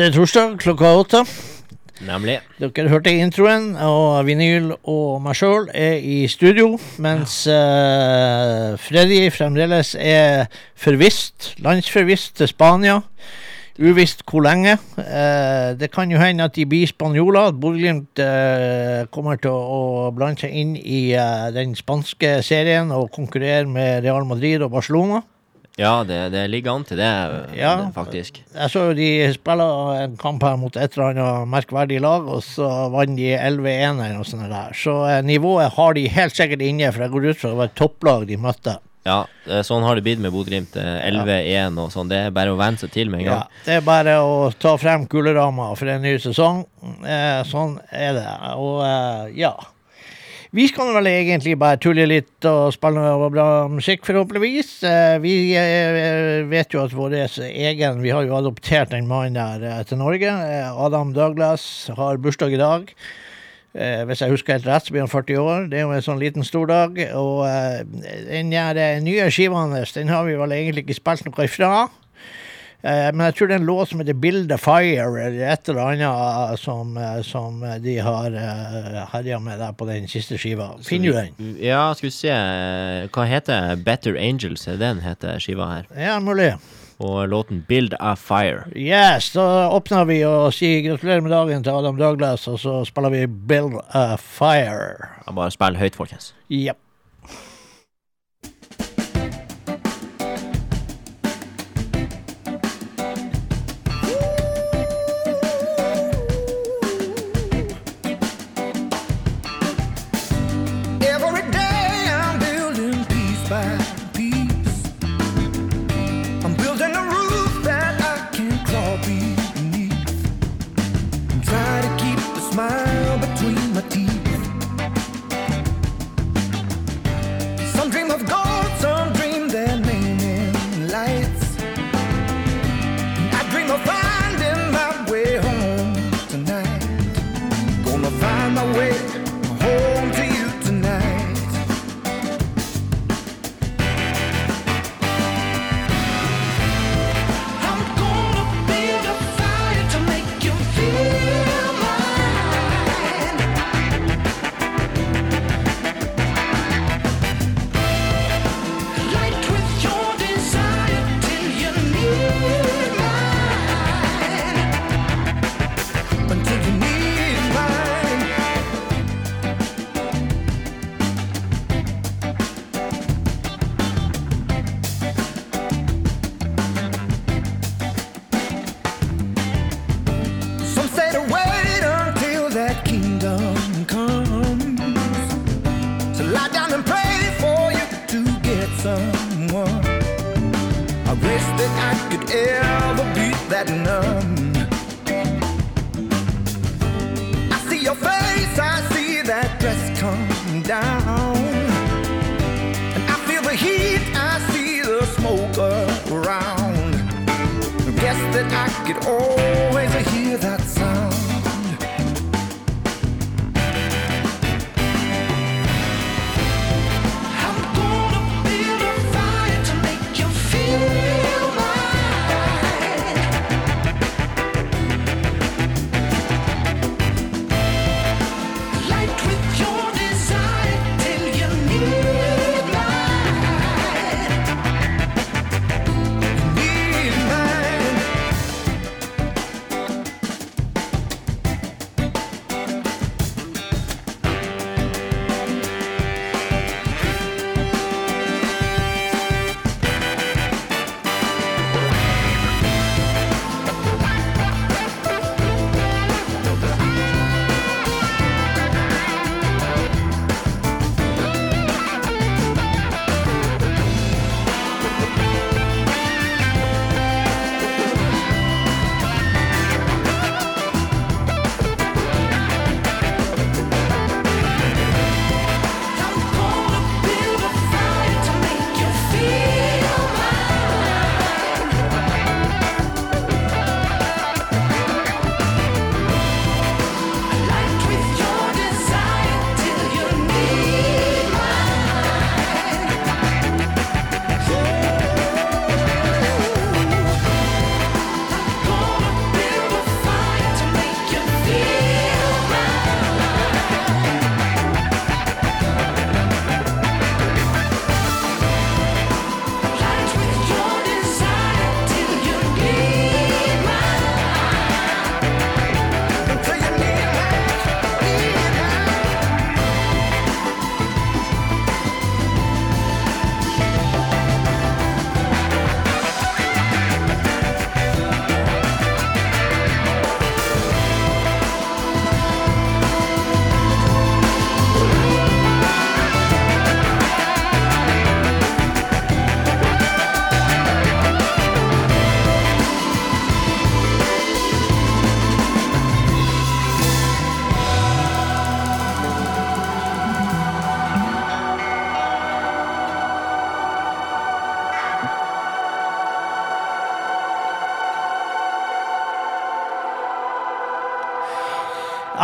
er torsdag klokka åtte. Nemlig. Dere hørte introen, og Vinyl og meg sjøl er i studio, mens uh, Freddy fremdeles er forvist, landsforvist til Spania. Uvisst hvor lenge. Uh, det kan jo hende at de blir spanjoler. At Bodø-Glimt uh, kommer til å, blande seg inn i den spanske serien og konkurrere med Real Madrid og Barcelona. Ja, det, det ligger an til det, Ja. det, faktisk. Jeg så jo de spiller en kamp her mot et eller annet merkverdig lag, og så vant de 11-1 eller noe sånt der. Så eh, nivået har de helt sikkert inne, for jeg går ut fra det var et topplag de møtte. Ja, sånn har det blitt med Bodø-Glimt. eh, 11-1 og sånn. Det er bare å venne seg til med en gang. Ja, det er bare å ta frem kuleramma for en ny sesong. Eh, sånn er det. Og eh, ja. Vi skal vel egentlig bare tulle litt og spille noe bra musikk, forhåpentligvis. Eh, vi eh, vet jo at vår egen Vi har jo adoptert en mann der eh, til Norge. Adam Douglas har bursdag i dag. Eh, hvis jeg husker helt rett, så blir han 40 år. Det er jo en sånn liten stordag. Og eh, den nye skiva hans, den har vi vel egentlig ikke spilt noe ifra. Eh, men jeg tror det er en låt som heter 'Build a Fire', eller et eller annet som, eh, som de har herja med der på den siste skiva. Finner du den? Ja, skal vi se eh, Hva heter Better Angels? Er det den heter skiva her? Ja, mulig. Og låten Build a Fire. Yes, da åpner vi og sier gratulerer med dagen til Adam Douglas, og så spiller vi 'Build a Fire'. Jeg bare spill høyt, folkens. Jepp.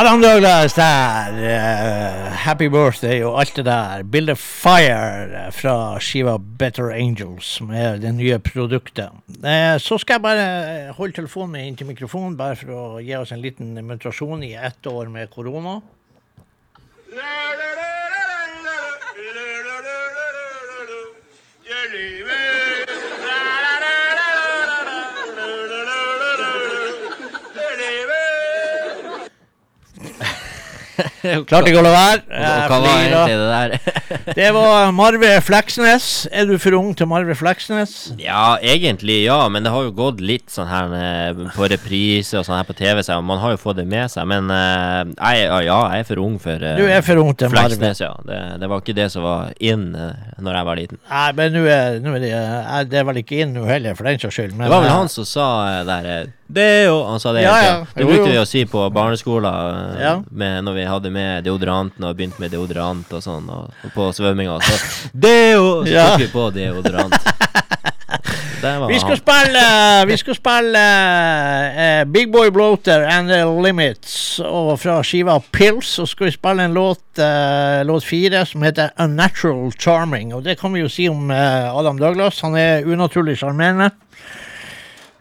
Adam Douglas der. eh, happy birthday og alt det der. Build a Fire eh, fra skiva Better Angels, som er det nye produktet. Eh, så skal jeg bare holde telefonen min inntil mikrofonen, bare for å gi oss en liten demonstrasjon i ett år med korona. Klarte ikke å la være. Hva var egentlig det der? Det var Marve Fleksnes. Er du for ung til Marve Fleksnes? Ja, egentlig ja, men det har jo gått litt sånn her eh, på reprise og sånn her på TV, så man har jo fått det med seg. Men eh, jeg, ja, jeg er for ung for eh, Du er for ung til Marve. Ja. Det, det var ikke det som var in uh, når jeg var liten. Nei, men nå er, nå er det, eh, det er vel ikke inn nå heller, for den saks skyld. Men, Det var vel han som sa der Det jo, Han sa det Ja, ja. Det brukte vi å si på barneskolen Ja. med, når vi hadde med deodoranten og begynte med deodorant og sånn, og, og på svømminga. Så Deo! Så tok vi på deodorant. Vi skal han. spille, vi skal spille uh, Big Boy Bloater and the Limits. Og fra skiva Pills så skal vi spille en låt, uh, låt fire, som heter Unnatural Charming. Og det kan vi jo si om uh, Adam Douglas. Han er unaturlig sjarmerende.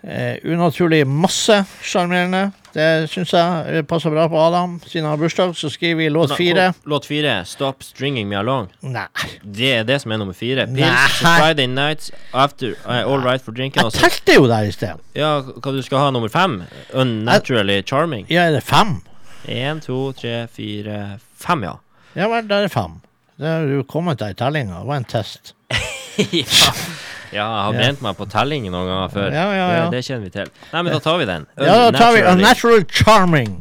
Eh, unaturlig masse sjarmerende. Det syns jeg eh, passer bra på Adam. Siden han har bursdag, så skriver vi låt fire. Låt fire. Stop stringing me along. Nei. Det er det som er nummer fire. Pills, Friday nights, after uh, All right for drinking. Jeg telte jo der i sted. Ja, hva du skal ha nummer fem? Unnaturally charming. Ja, er det fem? Én, to, tre, fire, fem, ja. Ja vel, der er fem. Det er du kommet deg i tellinga. Det var en test. ja. Ja, jeg har brent meg på telling noen ganger før. Ja, ja, ja. Det, det kjenner vi til. Nei, men da tar vi den. Ja, da tar vi Unnaturally. Unnatural Charming.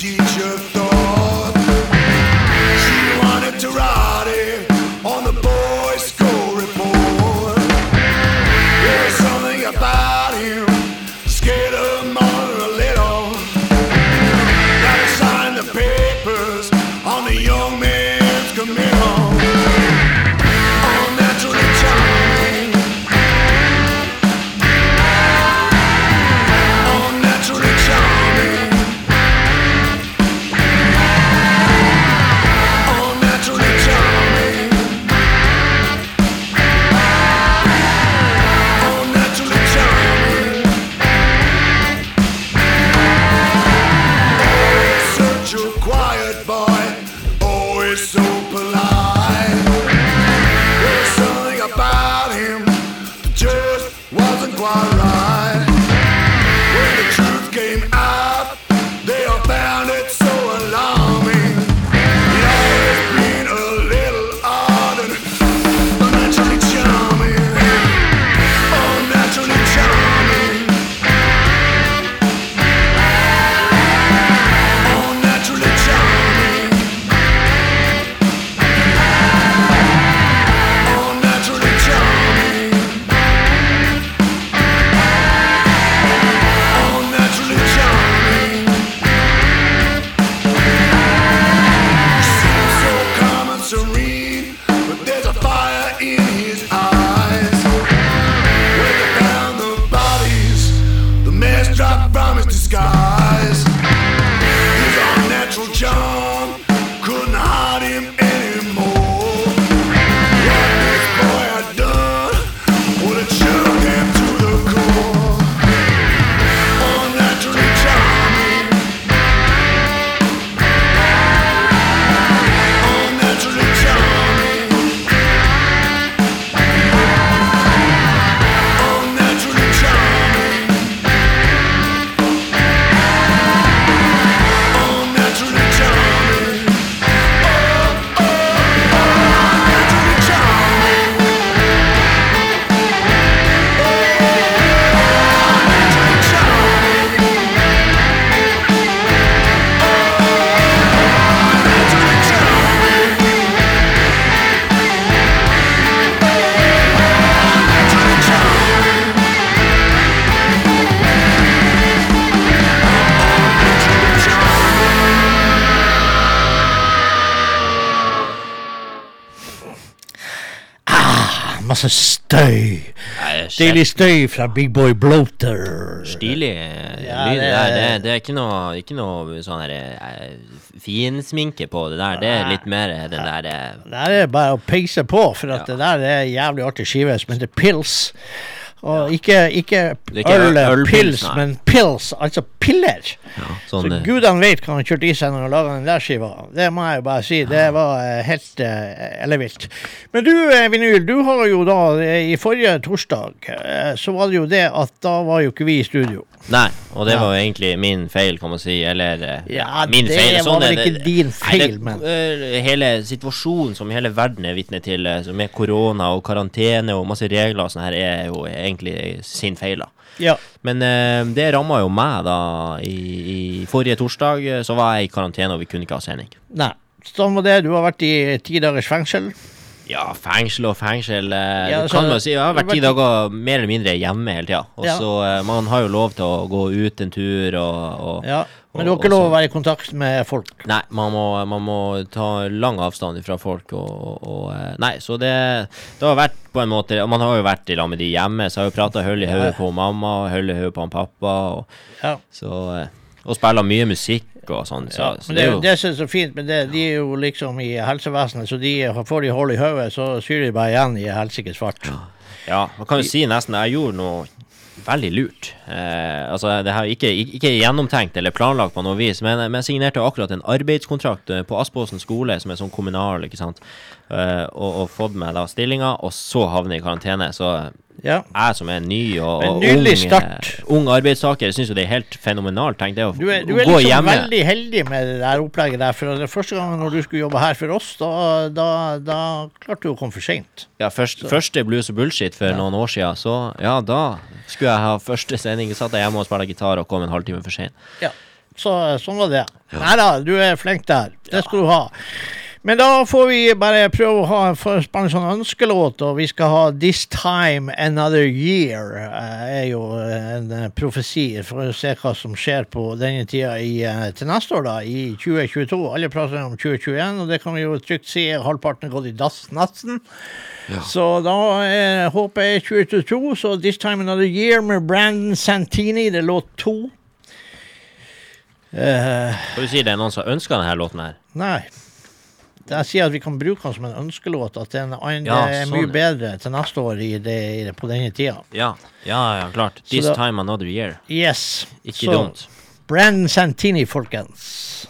teacher. Masse støy. Deilig støy fra Big Boy Bloater. Stilig Ja, lyd. det Det, er- det, det er ikke noe, ikke noe sånn her eh, finsminke på det der. Det er litt mer den der eh, Det er bare å peise på, for at det der er jævlig artig skive som heter Pils. Og ikke, ikke ikke øl, øl- ølpils, pils, men pils, altså piller. Sånn Så eh, gudene vet hva han kjørte i seg når han laga den der skiva. Det må jeg jo bare si. Det var eh, helt uh, ellevilt. Men du, eh, Vinyl, du har jo da eh, I forrige torsdag eh, så var det jo det at da var jo ikke vi i studio. Nei, og det Ja. var jo egentlig min feil, kan man si. Eller eh, Ja, min det feil. var vel ikke din Nei, feil, det- men- eh, Hele situasjonen som hele verden er vitne til, eh, med korona og karantene og masse regler og sånn her, er jo egentlig sin feil, da. Ja. Men eh, det ramma jo meg, da. I, I forrige torsdag eh, så var jeg i karantene, og vi kunne ikke ha sending. Nei. Sånn var det. Du har vært i ti dagers fengsel. Ja, fengsel og fengsel eh, Ja, det altså, kan man si. Jeg har vært ti dager mer eller mindre hjemme hele tida. Og Ja. så eh, Man har jo lov til å gå ut en tur og, og Ja. Men du har ikke lov å være i kontakt med folk. Nei, man må, man må ta lang avstand fra folk og, og, eh, Nei, så det Det har vært på en måte Man har jo vært i lag med de hjemme, så jeg har jo prata høl i hodet på mamma og høl i hodet på han pappa, og Ja. så eh, Og spiller mye musikk og sånn, så, Ja, så men det jo det som er så fint, men det, de er jo liksom i helsevesenet, så de får de hull i hodet, så syr de bare igjen i helsikes fart. Ja, man kan jo si nesten jeg gjorde noe veldig lurt. Eh, altså, det her er ikke, ikke, gjennomtenkt eller planlagt på noe vis, men, jeg signerte akkurat en arbeidskontrakt eh, på Aspåsen skole, som er sånn kommunal, ikke sant, eh, og, og fått meg da stillinga, og så havne i karantene. Så Ja. jeg som er ny og, og ung, start. eh, ung arbeidstaker, syns jo det er helt fenomenalt. Tenk det å, Du er, du er liksom hjemme. veldig heldig med det der opplegget der, for det første gangen når du skulle jobbe her for oss, da, da, da klarte du å komme for seint. Ja, først, første blues og bullshit for noen år siden, så ja, da skulle jeg ha første sending. Satt jeg hjemme og spilte gitar og kom en halvtime for sent. Ja. Så sånn var det. Nei da, du er flink der. Det skal du ha. Men da får vi bare prøve å ha en sånn ønskelåt, og vi skal ha 'This Time Another Year'. eh, er jo en eh, profesi for å se hva som skjer på denne tida i, eh, til neste år, da, i 2022. Alle prater om 2021, og det kan vi jo trygt si halvparten er gått i dass nesten. Så da er håpet er 2022, så 'This Time Another Year' med Brandon Santini. Det er låt to. Uh, Skal du si det er noen som ønsker denne låten her? Nei. Jeg sier at vi kan bruke den som en ønskelåt. At den er, Ja, er sånn, mye bedre til neste år i det, i det, på denne tida. Ja, ja, ja klart. This da- time another year. Yes. Ikke dumt. Brandon Santini, folkens.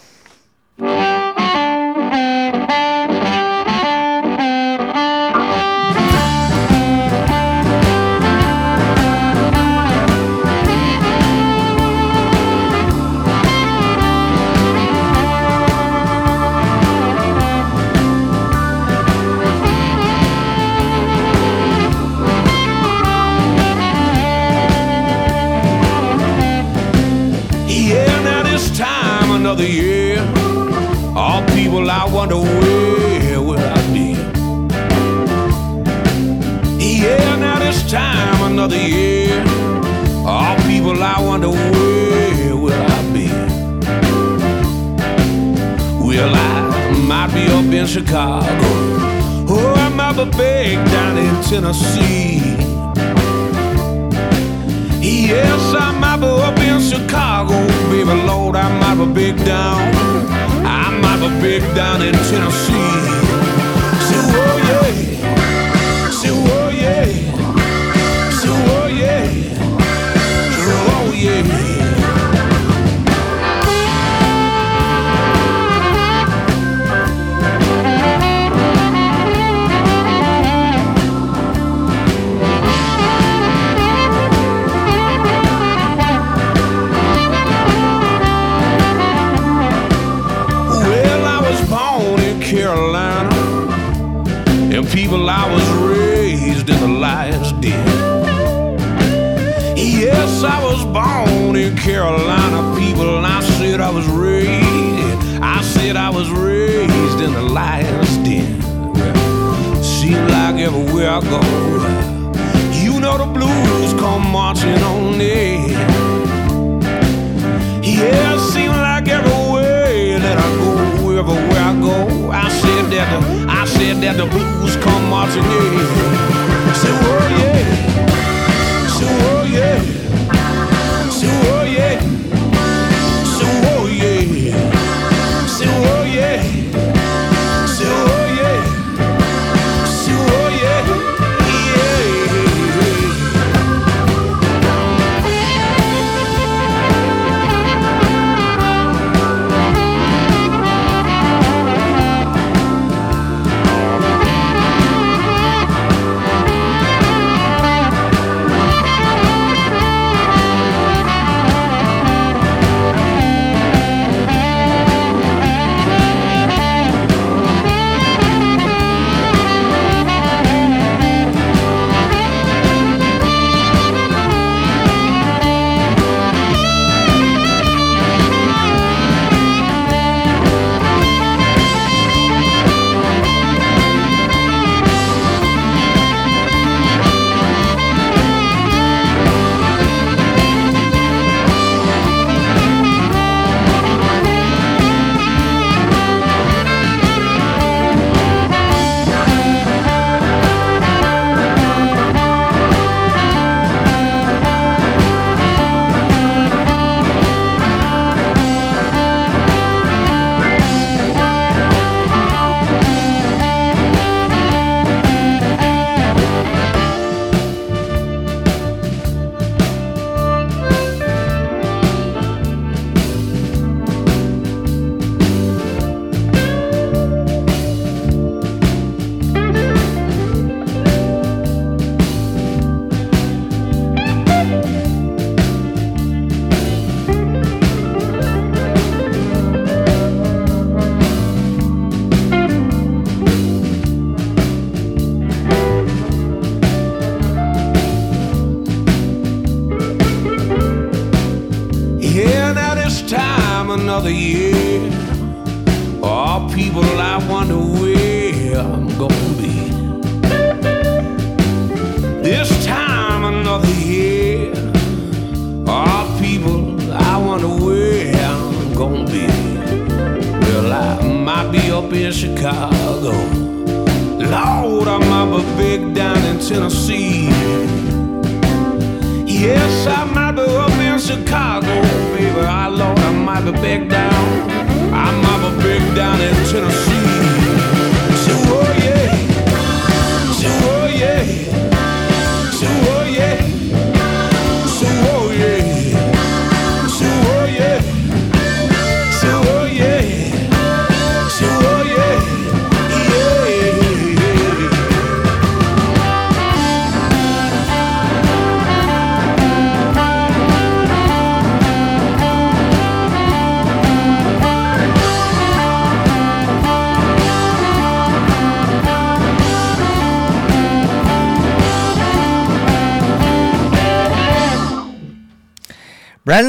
Another year. All people, I wonder where will I be? Well, I might be up in Chicago, or I might be back down in Tennessee. Yes, I might be up in Chicago, baby Lord, I might be big down. I might be big down in Tennessee. Yeah. Well, I was born in Carolina, and people I was raised in the lion's den. Born in Carolina, people, and I said I was raised. I said I was raised in the lion's den. Seems like everywhere I go, you know the blues come marching on in. Yeah, seems like everywhere that I go, everywhere I go, I said that the, I said that the blues come marching in. Say, oh yeah, say, oh yeah,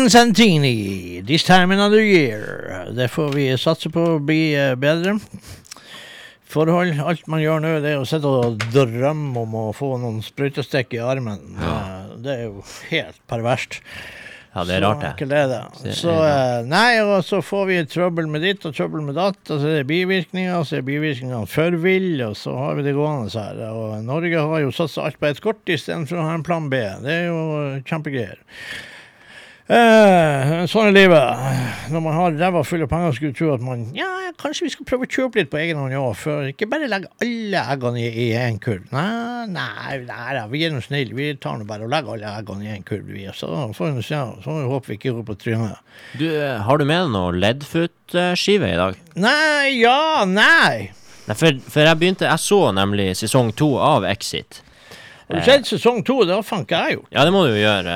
Santini, 'This Time Another Year'. Det får vi satse på å bli eh, bedre. Forhold. Alt man gjør nå, det er å sitte og drømme om å få noen sprøytestikk i armen. Det, det er jo helt perverst. Ja, det er rart, det. Så det. Det Så eh, nei, og så får vi trøbbel med ditt og trøbbel med datt, og så er det bivirkninger, og så er bivirkningene for ville, og så har vi det gående her. Og Norge har jo satsa alt på ett kort istedenfor å ha en plan B. Det er jo kjempegreier. Eh, sånn er livet. Når man har ræva full av penger, skulle du tro at man Ja, kanskje vi skal prøve å kjøpe litt på egen hånd òg, for ikke bare legge alle eggene i én kurv. Nei, nei, nei vi er nå snille. Vi tar nå bare og legger alle eggene i én kurv, vi. Så får vi se. Så håper vi ikke går på trynet. Du, eh, har du med deg noe leddfoot-skive i dag? Nei, ja, nei. Nei, for, for jeg begynte Jeg så nemlig sesong to av Exit. Har du sett sesong to? Det har fanken jeg gjort. Ja, det må du jo gjøre.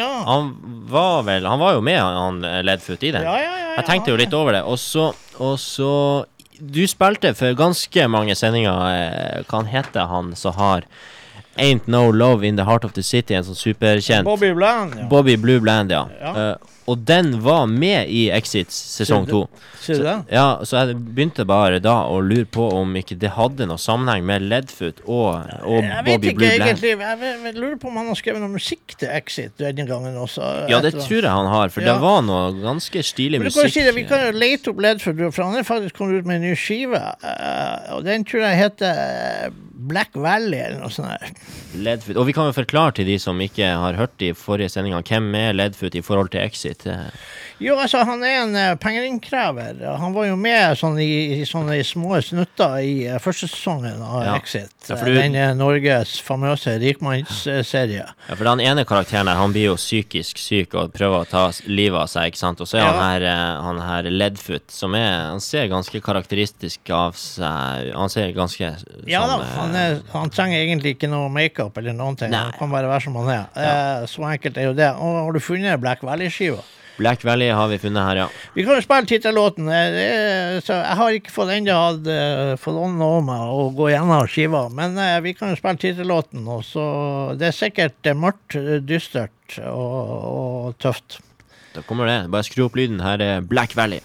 Ja. Han var vel Han var jo med, han, Ledfoot, eh, i den. Ja, ja. Jeg tenkte jo litt over det. Og så, og så Du spilte for ganske mange sendinger eh, Hva han heter han som har Ain't No Love In The Heart Of The City, en sånn superkjent Bobby Bland, ja. Bobby Blue Bland, ja. Ja. Og den var med i Exit sesong to. Ser? Ja, så jeg begynte bare da å lure på om ikke det hadde noe sammenheng med Ledfoot og, og Jeg vet Bobby ikke Blue Bland. egentlig. Jeg, jeg, jeg lurer på om han har skrevet noe musikk til Exit denne gangen også. Ja, det tror jeg han har, for Ja. det var noe ganske stilig musikk. si det, Vi kan jo lete opp Ledfoot, for han er faktisk kommet ut med en ny skive. eh, og den tror jeg heter eh, Black Valley, eller noe sånt. her. Ledfoot. Og vi kan jo forklare til de som ikke har hørt i forrige sendinga, hvem er Ledfoot i forhold til Exit? Eh, Jo, altså, han er en uh. Han var jo med sånn i, i sånne små snutter i uh, første sesongen av Ja. Exit. Ja, Eh, du- Den eh, Norges famøse rikmannsserie. Ja, for den ene karakteren der, han blir jo psykisk syk og prøver å ta livet av seg, ikke sant? Og så er Ja. han her, eh, han her Leadfoot, som er Han ser ganske karakteristisk av seg Han ser ganske Ja da, sånn, eh, han, er, han trenger egentlig ikke noe makeup eller noen ting. Nei. Han kan bare være som han er. Eh, så enkelt er jo det. Og har du funnet Black Valley-skiva? Black Valley har vi funnet her, ja. Vi kan jo spille tittellåten. Eh, Jeg har ikke fått ennå hatt uh, fått ånden over meg å gå gjennom skiva, men eh, vi kan jo spille tittellåten. Det er sikkert eh, mørkt, eh, dystert og, og tøft. Da kommer det. Bare skru opp lyden. Her er Black Valley.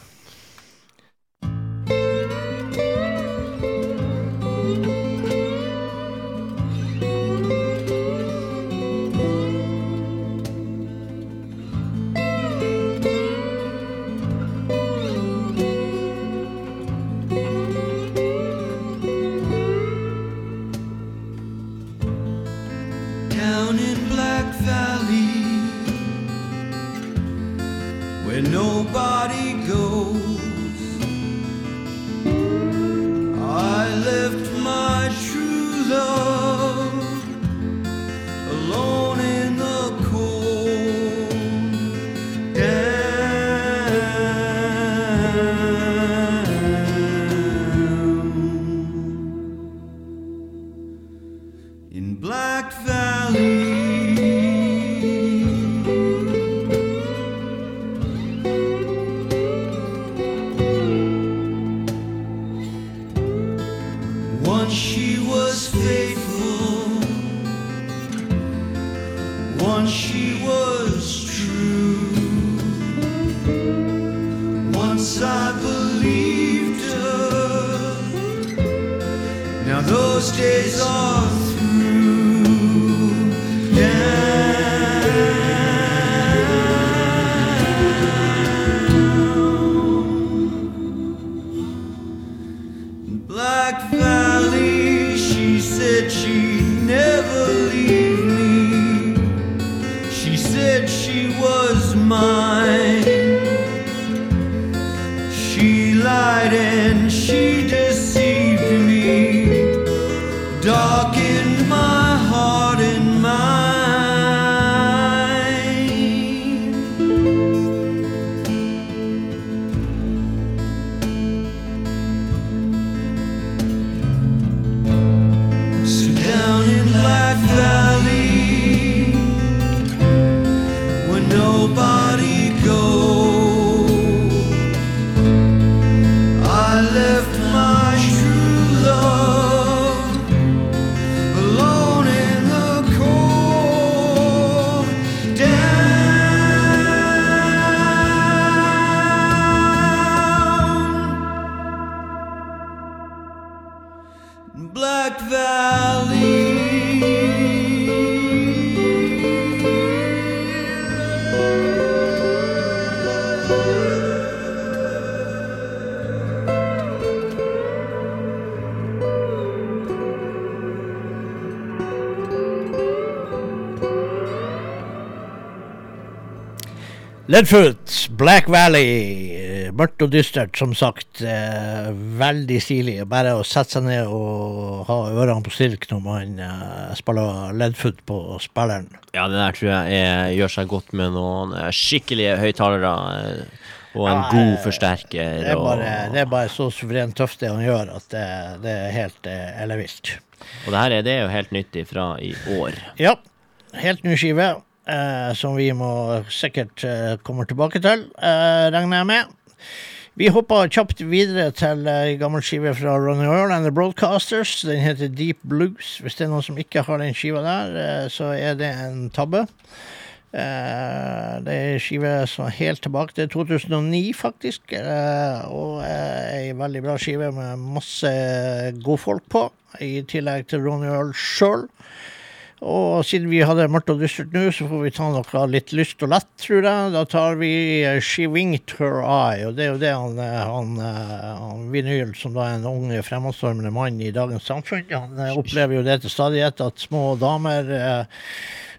Was mine. Leadfoot, Black Valley. eh, Mørkt og dystert, som sagt. Eh, veldig stilig. Bare å sette seg ned og ha ørene på stilk når man eh, spiller Leadfoot på spilleren. Ja, det der tror jeg er, gjør seg godt med noen eh, skikkelige høyttalere. eh, Og en Ja, god forsterker. Det er bare, det er bare så suverent tøft det han gjør, at det, det er helt ellevilt. og det her er, det jo helt nyttig fra i år. Ja, helt ny skive. Eh, som vi må sikkert eh, komme tilbake til, eh, regner jeg med. Vi hopper kjapt videre til ei gammel skive fra Ronny Earl and The Broadcasters. Den heter Deep Blues. Hvis det er noen som ikke har den skiva der, eh, så er det en tabbe. Uh, det er skive som er helt tilbake til 2009, faktisk. Uh, og eh, ei veldig bra skive med masse godfolk på, i tillegg til Ronny Earl sjøl. Og siden vi hadde mørkt og dystert nå, så får vi ta noe litt lyst og lett, tror jeg. Da tar vi eh, She Winked Her Eye, og det er jo det han, eh, han, eh, han Vinyl, som da er en ung, fremadstormende mann i dagens samfunn, han opplever jo det til stadighet at små damer eh,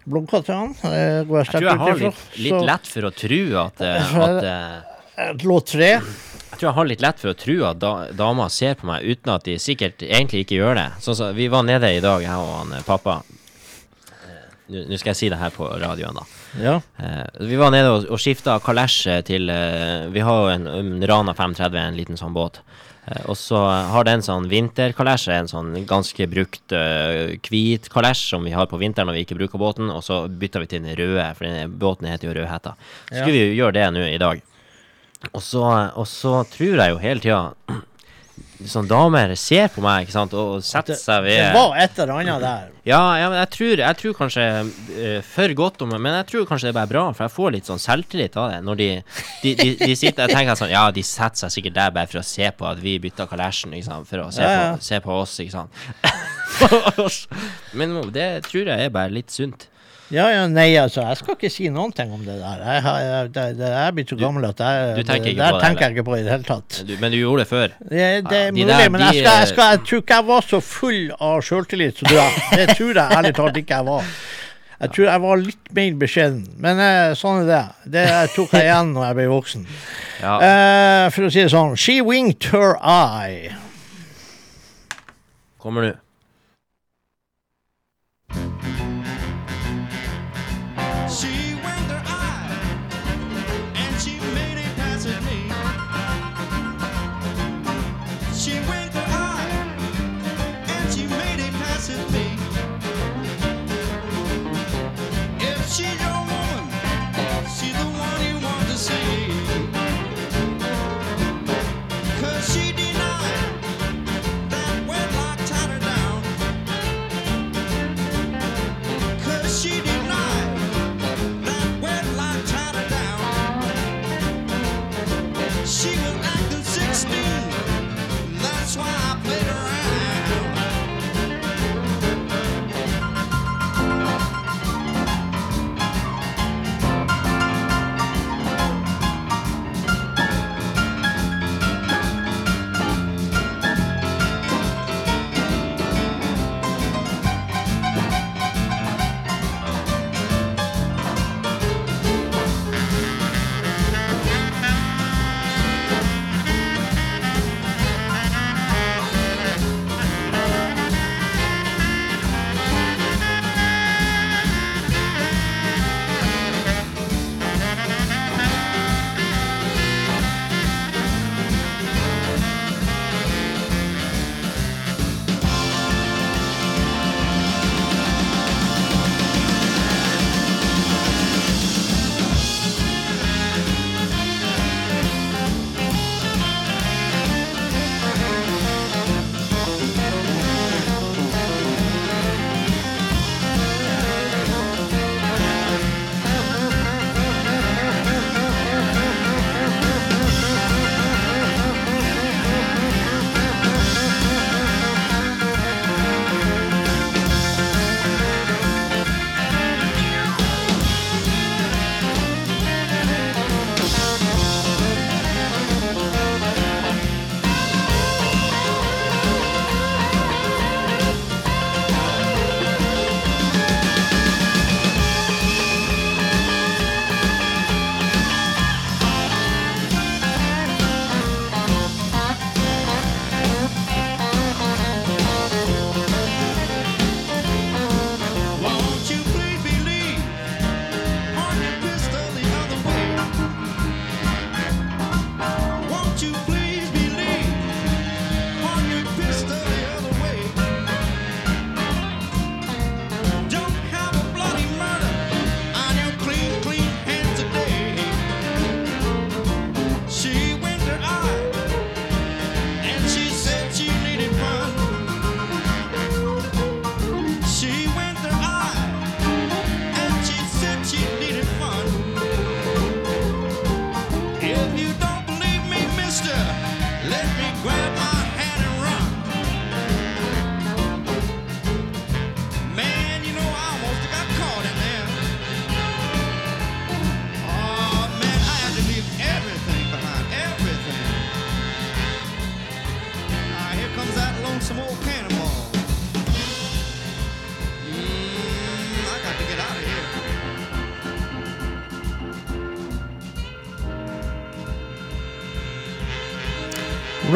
blunker til han. Eh, går jeg Jeg tror jeg har litt, litt lett for å tro at, at eh, Låt tre. Jeg tror jeg har litt lett for å tro at da, damer ser på meg uten at de sikkert egentlig ikke gjør det. Sånn så, Vi var nede i dag, jeg og han pappa. Eh, Nå skal jeg si det her på radioen, da. Ja. Eh, vi var nede og, og skifta kalesje til eh, Vi har jo en, en Rana 530, en liten sånn båt. Eh, og så har den sånn vinterkalesje, en sånn ganske brukt uh, hvit kalesj som vi har på vinteren når vi ikke bruker båten, og så bytter vi til den røde, for den båten heter jo Rødhetta. Så Ja. skulle vi jo gjøre det nå i dag. Og så, og så tror jeg jo hele tida Sånn damer ser på meg, ikke sant, og setter seg ved Det var et eller annet der. ja, ja, men jeg tror, jeg tror kanskje uh, for godt om meg men jeg tror kanskje det er bare bra, for jeg får litt sånn selvtillit av det. Når de, de, de, de sitter Jeg tenker sånn Ja, de setter seg sikkert der bare for å se på at vi bytter kalesjen, ikke sant, for å se, Ja, ja. På, se på oss, ikke sant. men det tror jeg er bare litt sunt. Ja, ja, nei, altså, jeg skal ikke si noen ting om det der. Jeg, jeg, jeg er blitt så gammel at jeg, du tenker det, der det, tenker jeg ikke på i det hele tatt. Du, men du gjorde det før. Det, det er Ja, de mulig, der, men jeg, de, skal, jeg, eh, skal, jeg tror ikke jeg var så full av sjøltillit du. Det tror jeg ærlig talt ikke jeg var. Jeg tror jeg var litt mer beskjeden. Men eh, sånn er det. Det tok jeg igjen når jeg ble voksen. Ja. Uh, for å si det sånn She winked her eye. Kommer nå.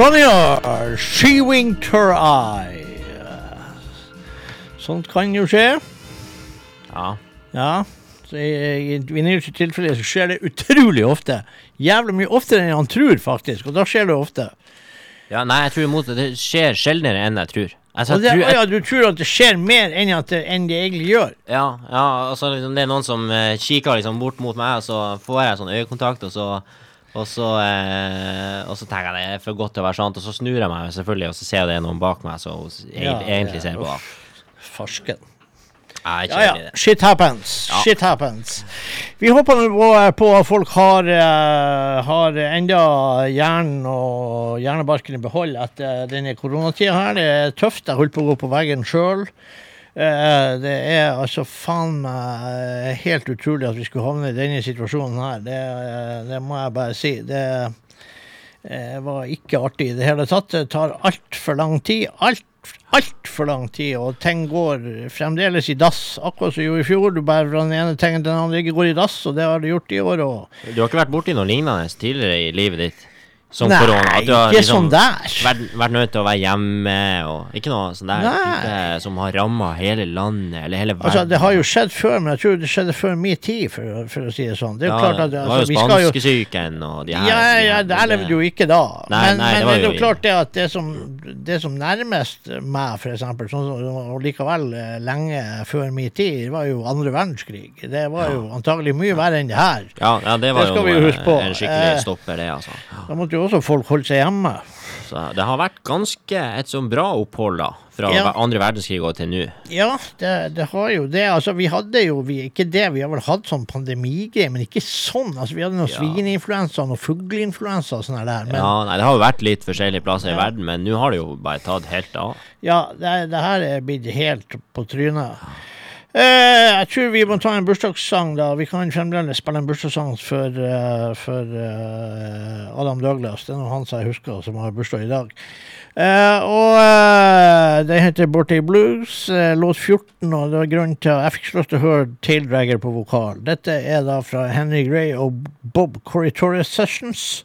Ronja, she winked her eye. Sånt kan jo skje. Ja. Ja. Så I vinyls tilfelle så skjer det utrolig ofte. Jævlig mye oftere enn han tror, faktisk. Og da skjer det ofte. ja. Nei, jeg tror imot det. Det skjer sjeldnere enn jeg tror. Altså, det, tror, jeg... ja, du tror at det skjer mer enn, det, enn det egentlig gjør? Ja, ja altså liksom, det er noen som uh, kikker liksom bort mot meg, og så får jeg sånn øyekontakt, og så og så, eh, og så tenker jeg det er for godt til å være sant, og så snur jeg meg selvfølgelig, og så ser jeg det er noen bak meg som egentlig, Ja, ser på. Farsken. Ja, ja. Shit happens. Ja. Shit happens. Vi håper på, på at folk har, eh, har enda hjernen og hjernebarken i behold etter denne koronatida her. Det er tøft. Jeg holdt på å gå på veggen sjøl. Det er altså faen meg helt utrolig at vi skulle havne i denne situasjonen her. Det, eh, det må jeg bare si. Det eh, var ikke artig i det hele tatt. Det tar altfor lang tid. Alt altfor lang tid, og ting går fremdeles i dass. Akkurat som gjorde i fjor. Du bare fra den ene tingen til den andre ikke går i dass, og det har det gjort i år òg. Du har ikke vært borti noe lignende tidligere i livet ditt? Som Nei, korona? At du har ikke liksom sånn der. Vært, vært nødt til å være hjemme, og ikke noe sånn der type som har ramma hele landet, eller hele verden? Altså, det har jo skjedd før, men jeg tror det skjedde før min tid, for, for å si det sånn. Det er ja, klart at det altså, var jo vi spanskesyken og de her Ja, ja, her- levde jo ikke da. Nei, men nei, det men det er jo klart det at det som, det som nærmest meg, for eksempel, sånn og likevel eh, lenge før min tid, var jo andre verdenskrig. Det var jo antagelig mye verre enn det her. Ja, ja, det var Det jo skal jo noe- huske på. en skikkelig Eh, stopper, det, altså. Ja. Da måtte jo også folk holdt seg hjemme. Så det har vært ganske et sånn bra opphold, da. Fra Ja. andre verdenskrig og til nå. Ja, det, det har jo det. Altså, vi hadde jo vi, ikke det, vi har vel hatt sånn pandemigreie, men ikke sånn. Altså, vi hadde noe Ja. svineinfluensa, og fugleinfluensa og sånn der. Men ja, Ja, nei, det har jo vært litt forskjellige plasser Ja. i verden, men nå har det jo bare tatt helt av. det, det her er blitt helt på trynet. Eh, jeg tror vi må ta en bursdagssang, da. Vi kan fremdeles spille en bursdagssang for, uh, for uh, Adam Douglas. Det er noe han som jeg husker, som har bursdag i dag. Eh, og det heter 'Borti Blues, låt 14, og det var grunnen til jeg fikk ikke lyst til å høre Taildragger på vokal. Dette er da fra Henry Gray og Bob Corritore Sessions.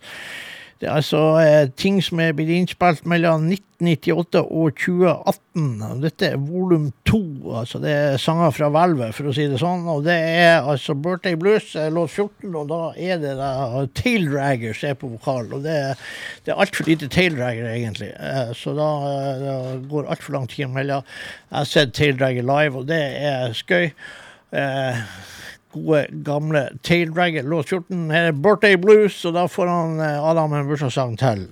Det er altså eh, ting som er blitt innspilt mellom 1998 og 2018. Dette er volum to, altså det er sanger fra hvelvet, for å si det sånn. Og det er altså Birthday Blues, låt 14, og da er det da Taildragger som er på vokal. Og det, er- er altfor lite Taildragger, egentlig. Eh, Så da, da går altfor lang tid mellom. Jeg har sett Taildragger live, og det er skøy. Eh, gode, gamle Taildragger, låt 14. Her er Birthday Blues, og da får han eh, Adam en bursdagssang til.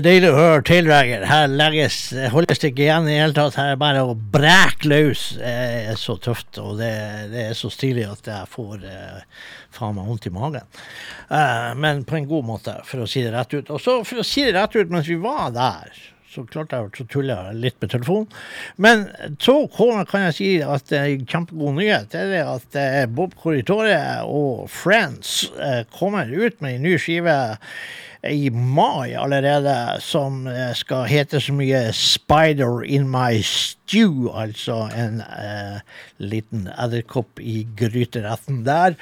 Er deilig å høre Taildragger. Her legges, holdes det ikke igjen i det hele tatt. Her er bare å breke løs. Det er så tøft, og det, det er så stilig at jeg får eh, faen meg vondt i magen. Eh, men på en god måte, for å si det rett ut. Og så for å si det rett ut, mens vi var der, så klarte jeg å tulle litt med telefonen. Men så kan jeg si at en kjempegod nyhet. Er det at eh, Bob Corritore og Friends eh, kommer ut med en ny skive i mai allerede, som eh, skal hete så mye 'Spider in my stew', altså en eh, liten edderkopp i gryteretten der,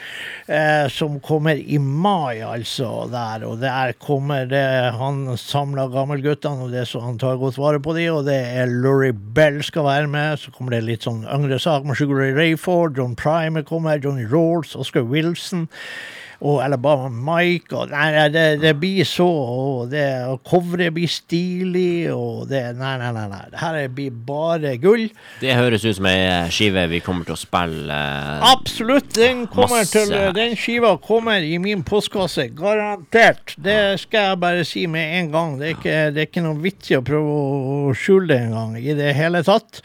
eh, som kommer i mai, altså, der. Og der kommer det han samla gammelguttene, og det så han tar godt vare på de, og det er Lurie Bell skal være med, så kommer det litt sånn yngre sak med Sugar Rayford, John Primer kommer, Johnny Rawls, Oscar Wilson og Alabama Mike. Og nei, nei, det, det blir så og det, og Coveret blir stilig, og det Nei, nei, nei. nei. Det her blir bare gull. Det høres ut som ei skive vi kommer til å spille eh, Absolutt. Den, kommer til, den skiva kommer i min postkasse. Garantert. Det skal jeg bare si med en gang. Det er ikke, det er ikke noe vits i å prøve å skjule det engang i det hele tatt.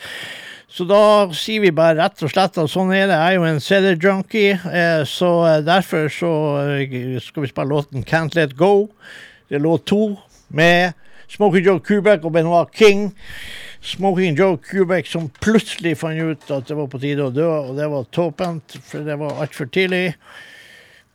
Så da sier vi bare rett og slett at sånn er det. Jeg er jo en CD-junkie, eh, så eh, derfor så eh, skal vi spille låten Can't Let Go. Det er låt to med Smoking Joe Kubek og Benoit King. Smoking Joe Kubek som plutselig fant ut at det var på tide å dø, og det var tåpent, for det var altfor tidlig.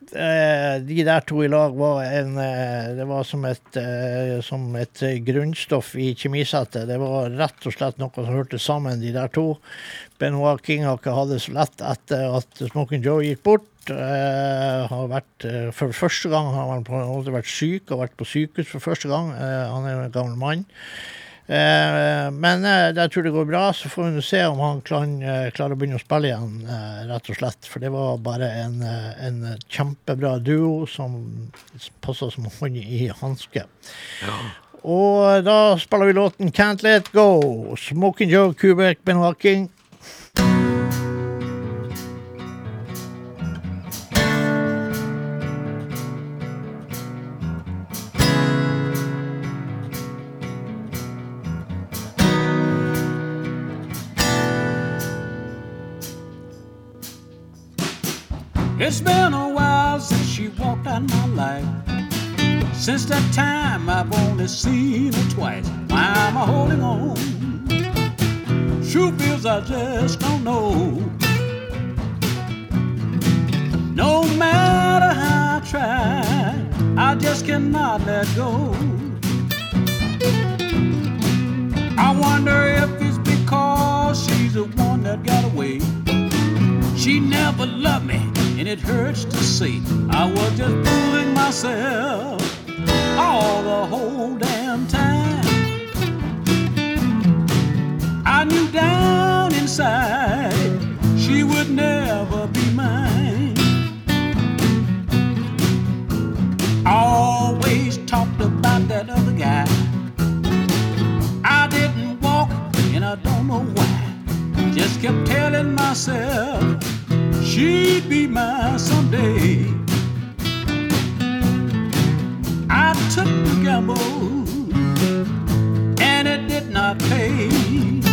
Eh, de der to i lag var en eh, Det var som et, eh, som et grunnstoff i kjemisettet. Det var rett og slett noe som hørte sammen, de der to. Benoit King har ikke hatt det så lett etter at Smoking Joe gikk bort. Har vært, for første gang har han på en måte vært syk og vært på sykehus for første gang. Han er en gammel mann. Eh, men eh, jeg tror det går bra, så får vi nå se om han kan, eh, klarer å begynne å spille igjen, rett og slett. For det var bare en, en kjempebra duo som passa som hånd i hanske. Og da spiller vi låten 'Can't Let Go'. Smoking Joe Kubek, Ben Walking. It's been a while since she walked out my life. Since that time, I've only seen her twice. Why am I holding on? True feels I just don't know. No matter how I try, I just cannot let go. I wonder if it's because she's the one that got away. She never loved me, and it hurts to see. I was just fooling myself all the whole damn time. I knew down inside she would never be mine. I always talked about that other guy. I didn't walk, and I don't know why. Just kept telling myself she'd be mine someday. I took the gamble, and it did not pay.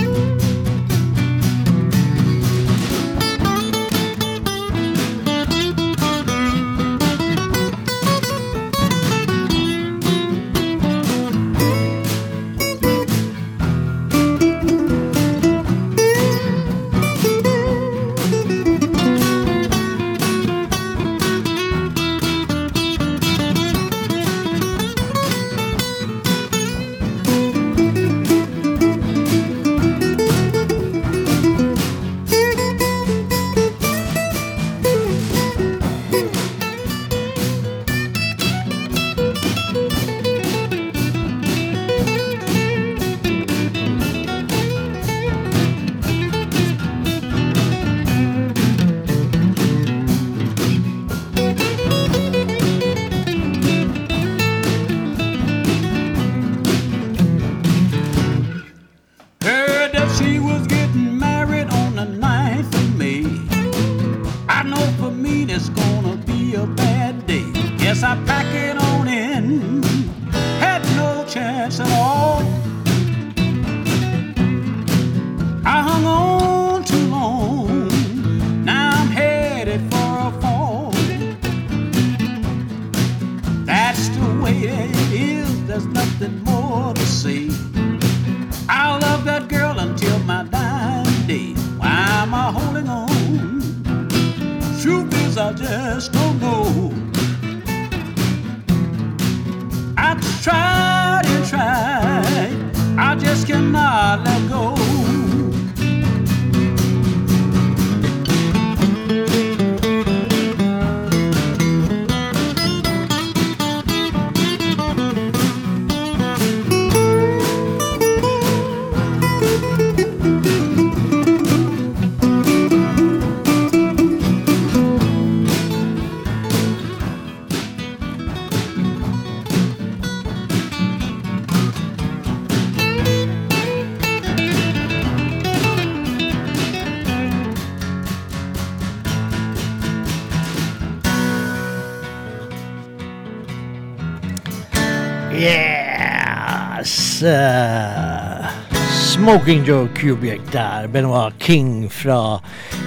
Joe Cubic der. Benoit King fra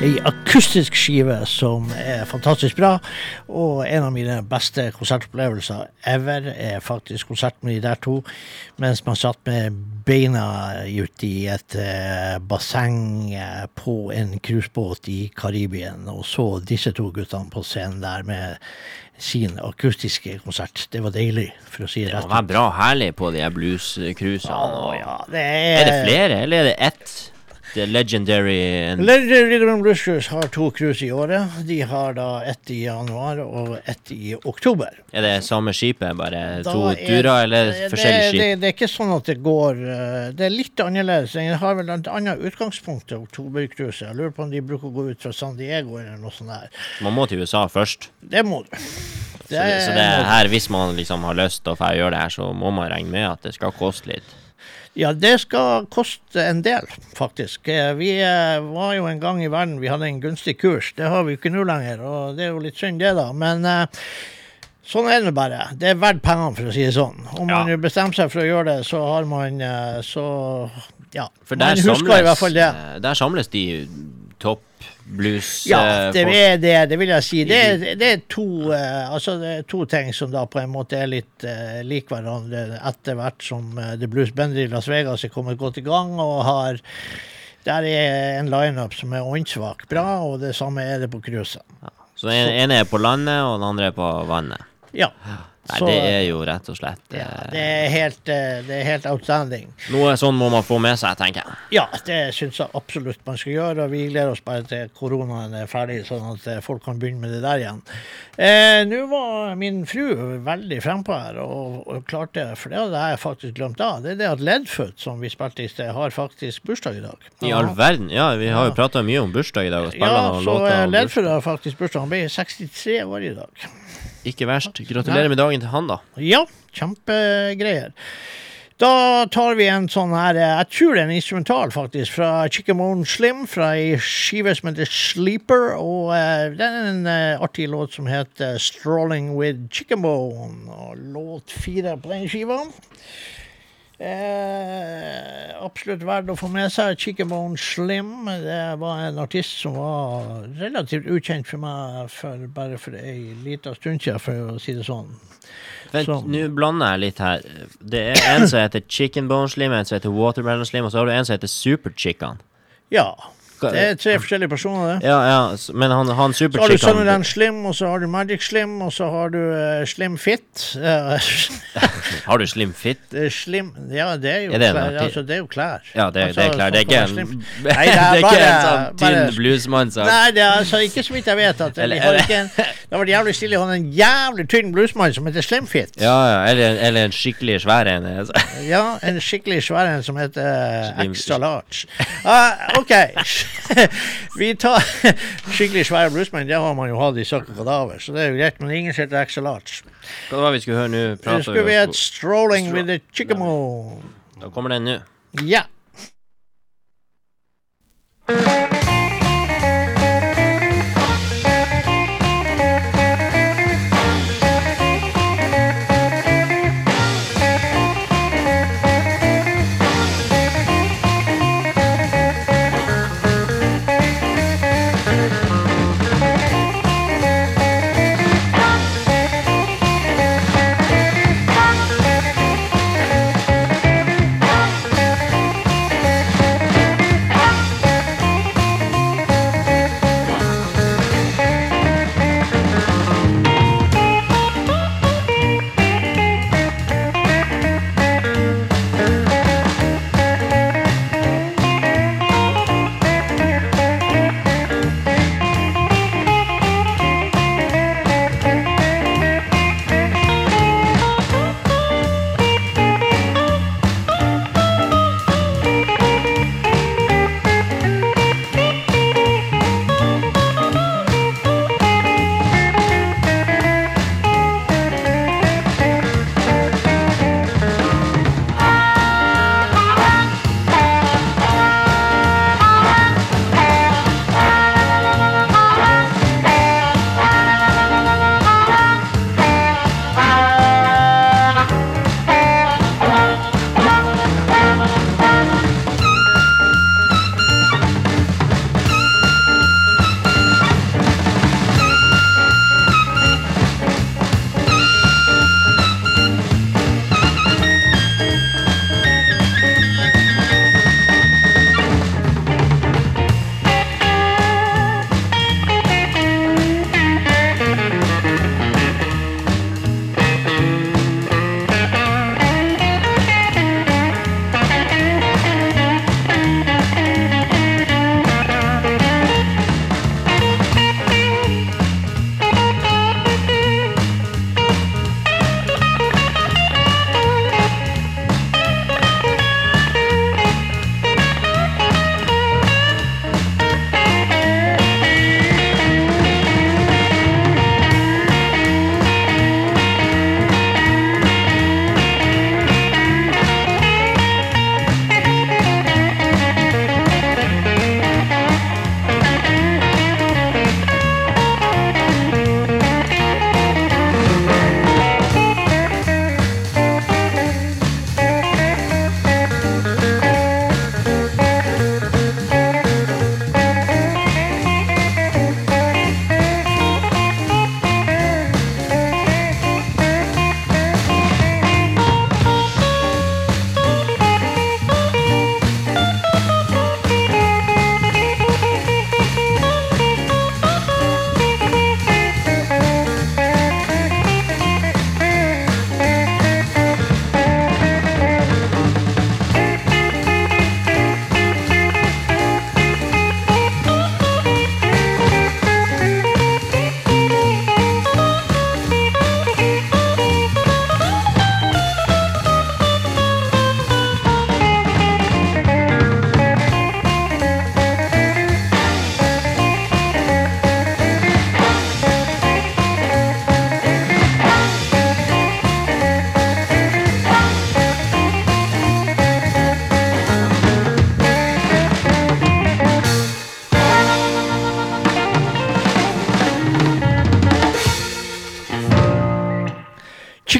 ei akustisk skive som er fantastisk bra. Og en av mine beste konsertopplevelser ever er faktisk konserten med de der to. Mens man satt med beina ute i et eh, basseng eh, på en cruisebåt i Karibien og så disse to guttene på scenen der med sin akustiske konsert. Det var deilig, for å si det rett Det var bra herlig på de blues-cruisene. Ja, er... Er det flere, eller er det ett? The Legendary and Legendary and har to cruise i året. De har da ett i januar og ett i oktober. Er det samme skipet, bare Da to er- turer, eller det- forskjellige skip? det, det er ikke sånn at det går eh, Det er litt annerledes. Den har vel et annet utgangspunkt til oktobercruiset. Jeg lurer på om de bruker å gå ut fra San Diego eller noe sånt der. Man må til USA først. Det må du. Så det, så det er her, hvis man liksom har lyst til å gjøre det her, så må man regne med at det skal koste litt. Ja, det skal koste en del, faktisk. Eh, Vi eh, var jo en gang i verden, vi hadde en gunstig kurs. Det har vi jo ikke nå lenger, og det er jo litt synd det, da. Men eh, sånn er det bare. Det er verdt pengene, for å si det sånn. Om man Ja. jo bestemmer seg for å gjøre det, så har man så Ja. For man husker samles, i hvert fall det. der samles de topp blues Ja, eh, det er det, det vil jeg si. Det er, det er, to, eh, altså det er to ting som da på en måte er litt uh, lik hverandre etter hvert som The Blues Bender i Las Vegas er kommet godt i gang og har Der er en lineup som er åndssvak bra, og det samme er det på cruiset. Så den ene er på landet, og den andre er på vannet. Ja. Nei, det er jo rett og slett ja, eh, det, er helt, eh, det er helt outstanding. Noe sånn må man få med seg, tenker jeg. Ja, det syns jeg absolutt man skal gjøre. Og vi gleder oss bare til koronaen er ferdig, sånn at eh, folk kan begynne med det der igjen. Eh, Nå var min fru veldig frempå her og, og klarte For det hadde jeg faktisk glemt av. Det er det at Ledfoot, som vi spilte i sted, har faktisk bursdag i dag. I all verden. Ja, vi har jo prata mye om bursdag i dag, og Ja, så. Leadfoot har faktisk bursdag. Han ble 63 år i dag. Ikke verst. Gratulerer med dagen til han, da. Ja, kjempegreier. Da tar vi en sånn her eh, Jeg tror det er en instrumental, faktisk, fra Chickabone Slim, fra ei skive som heter Sleeper. Og eh, det er en eh, artig låt som heter 'Strolling with Chickabone'. Og låt fire på den skiva. Eh, absolutt verdt å få med seg. Chickabone Slim det var en artist som var relativt ukjent for meg for bare for ei lita stund siden, for å si det sånn. Vent, nå blander jeg litt her. Det er en som heter Chicken Bone Slim, en som heter Watermelon Slim, og så har du en som heter Super Chicken. Ja. Det er tre forskjellige personer, det. Ja, ja, men han, han Så har du Sunnyland Slim, og så har du Magic Slim, og så har du uh, Slim Fit. Eh, Har du Slim Fit? er slim Ja, det er jo Er det klær. Altså, det er jo klær. Ja, det, Altså, det er klær. Det er ikke en, Nei, det er bare, ikke en sånn tynn bluesmann bluesmannssak. Nei, det er altså ikke så vidt jeg vet. at Eller- har ikke en, Det har vært jævlig stille å ha en jævlig tynn bluesmann som heter Slim Fit. Ja, ja, eller, eller en skikkelig svær en. altså. Ja, en skikkelig svær en som heter uh, Extra Large. Uh, OK. Vi tar skikkelig svære bluesmenn. Det har man jo hatt i Suck Kadaver, så det er jo greit. Men ingen heter Axel Large. Hva var det vi skulle høre nå? Prater skulle vi et Strolling Stro- with the Chickamo. Da kommer den nå. Ja.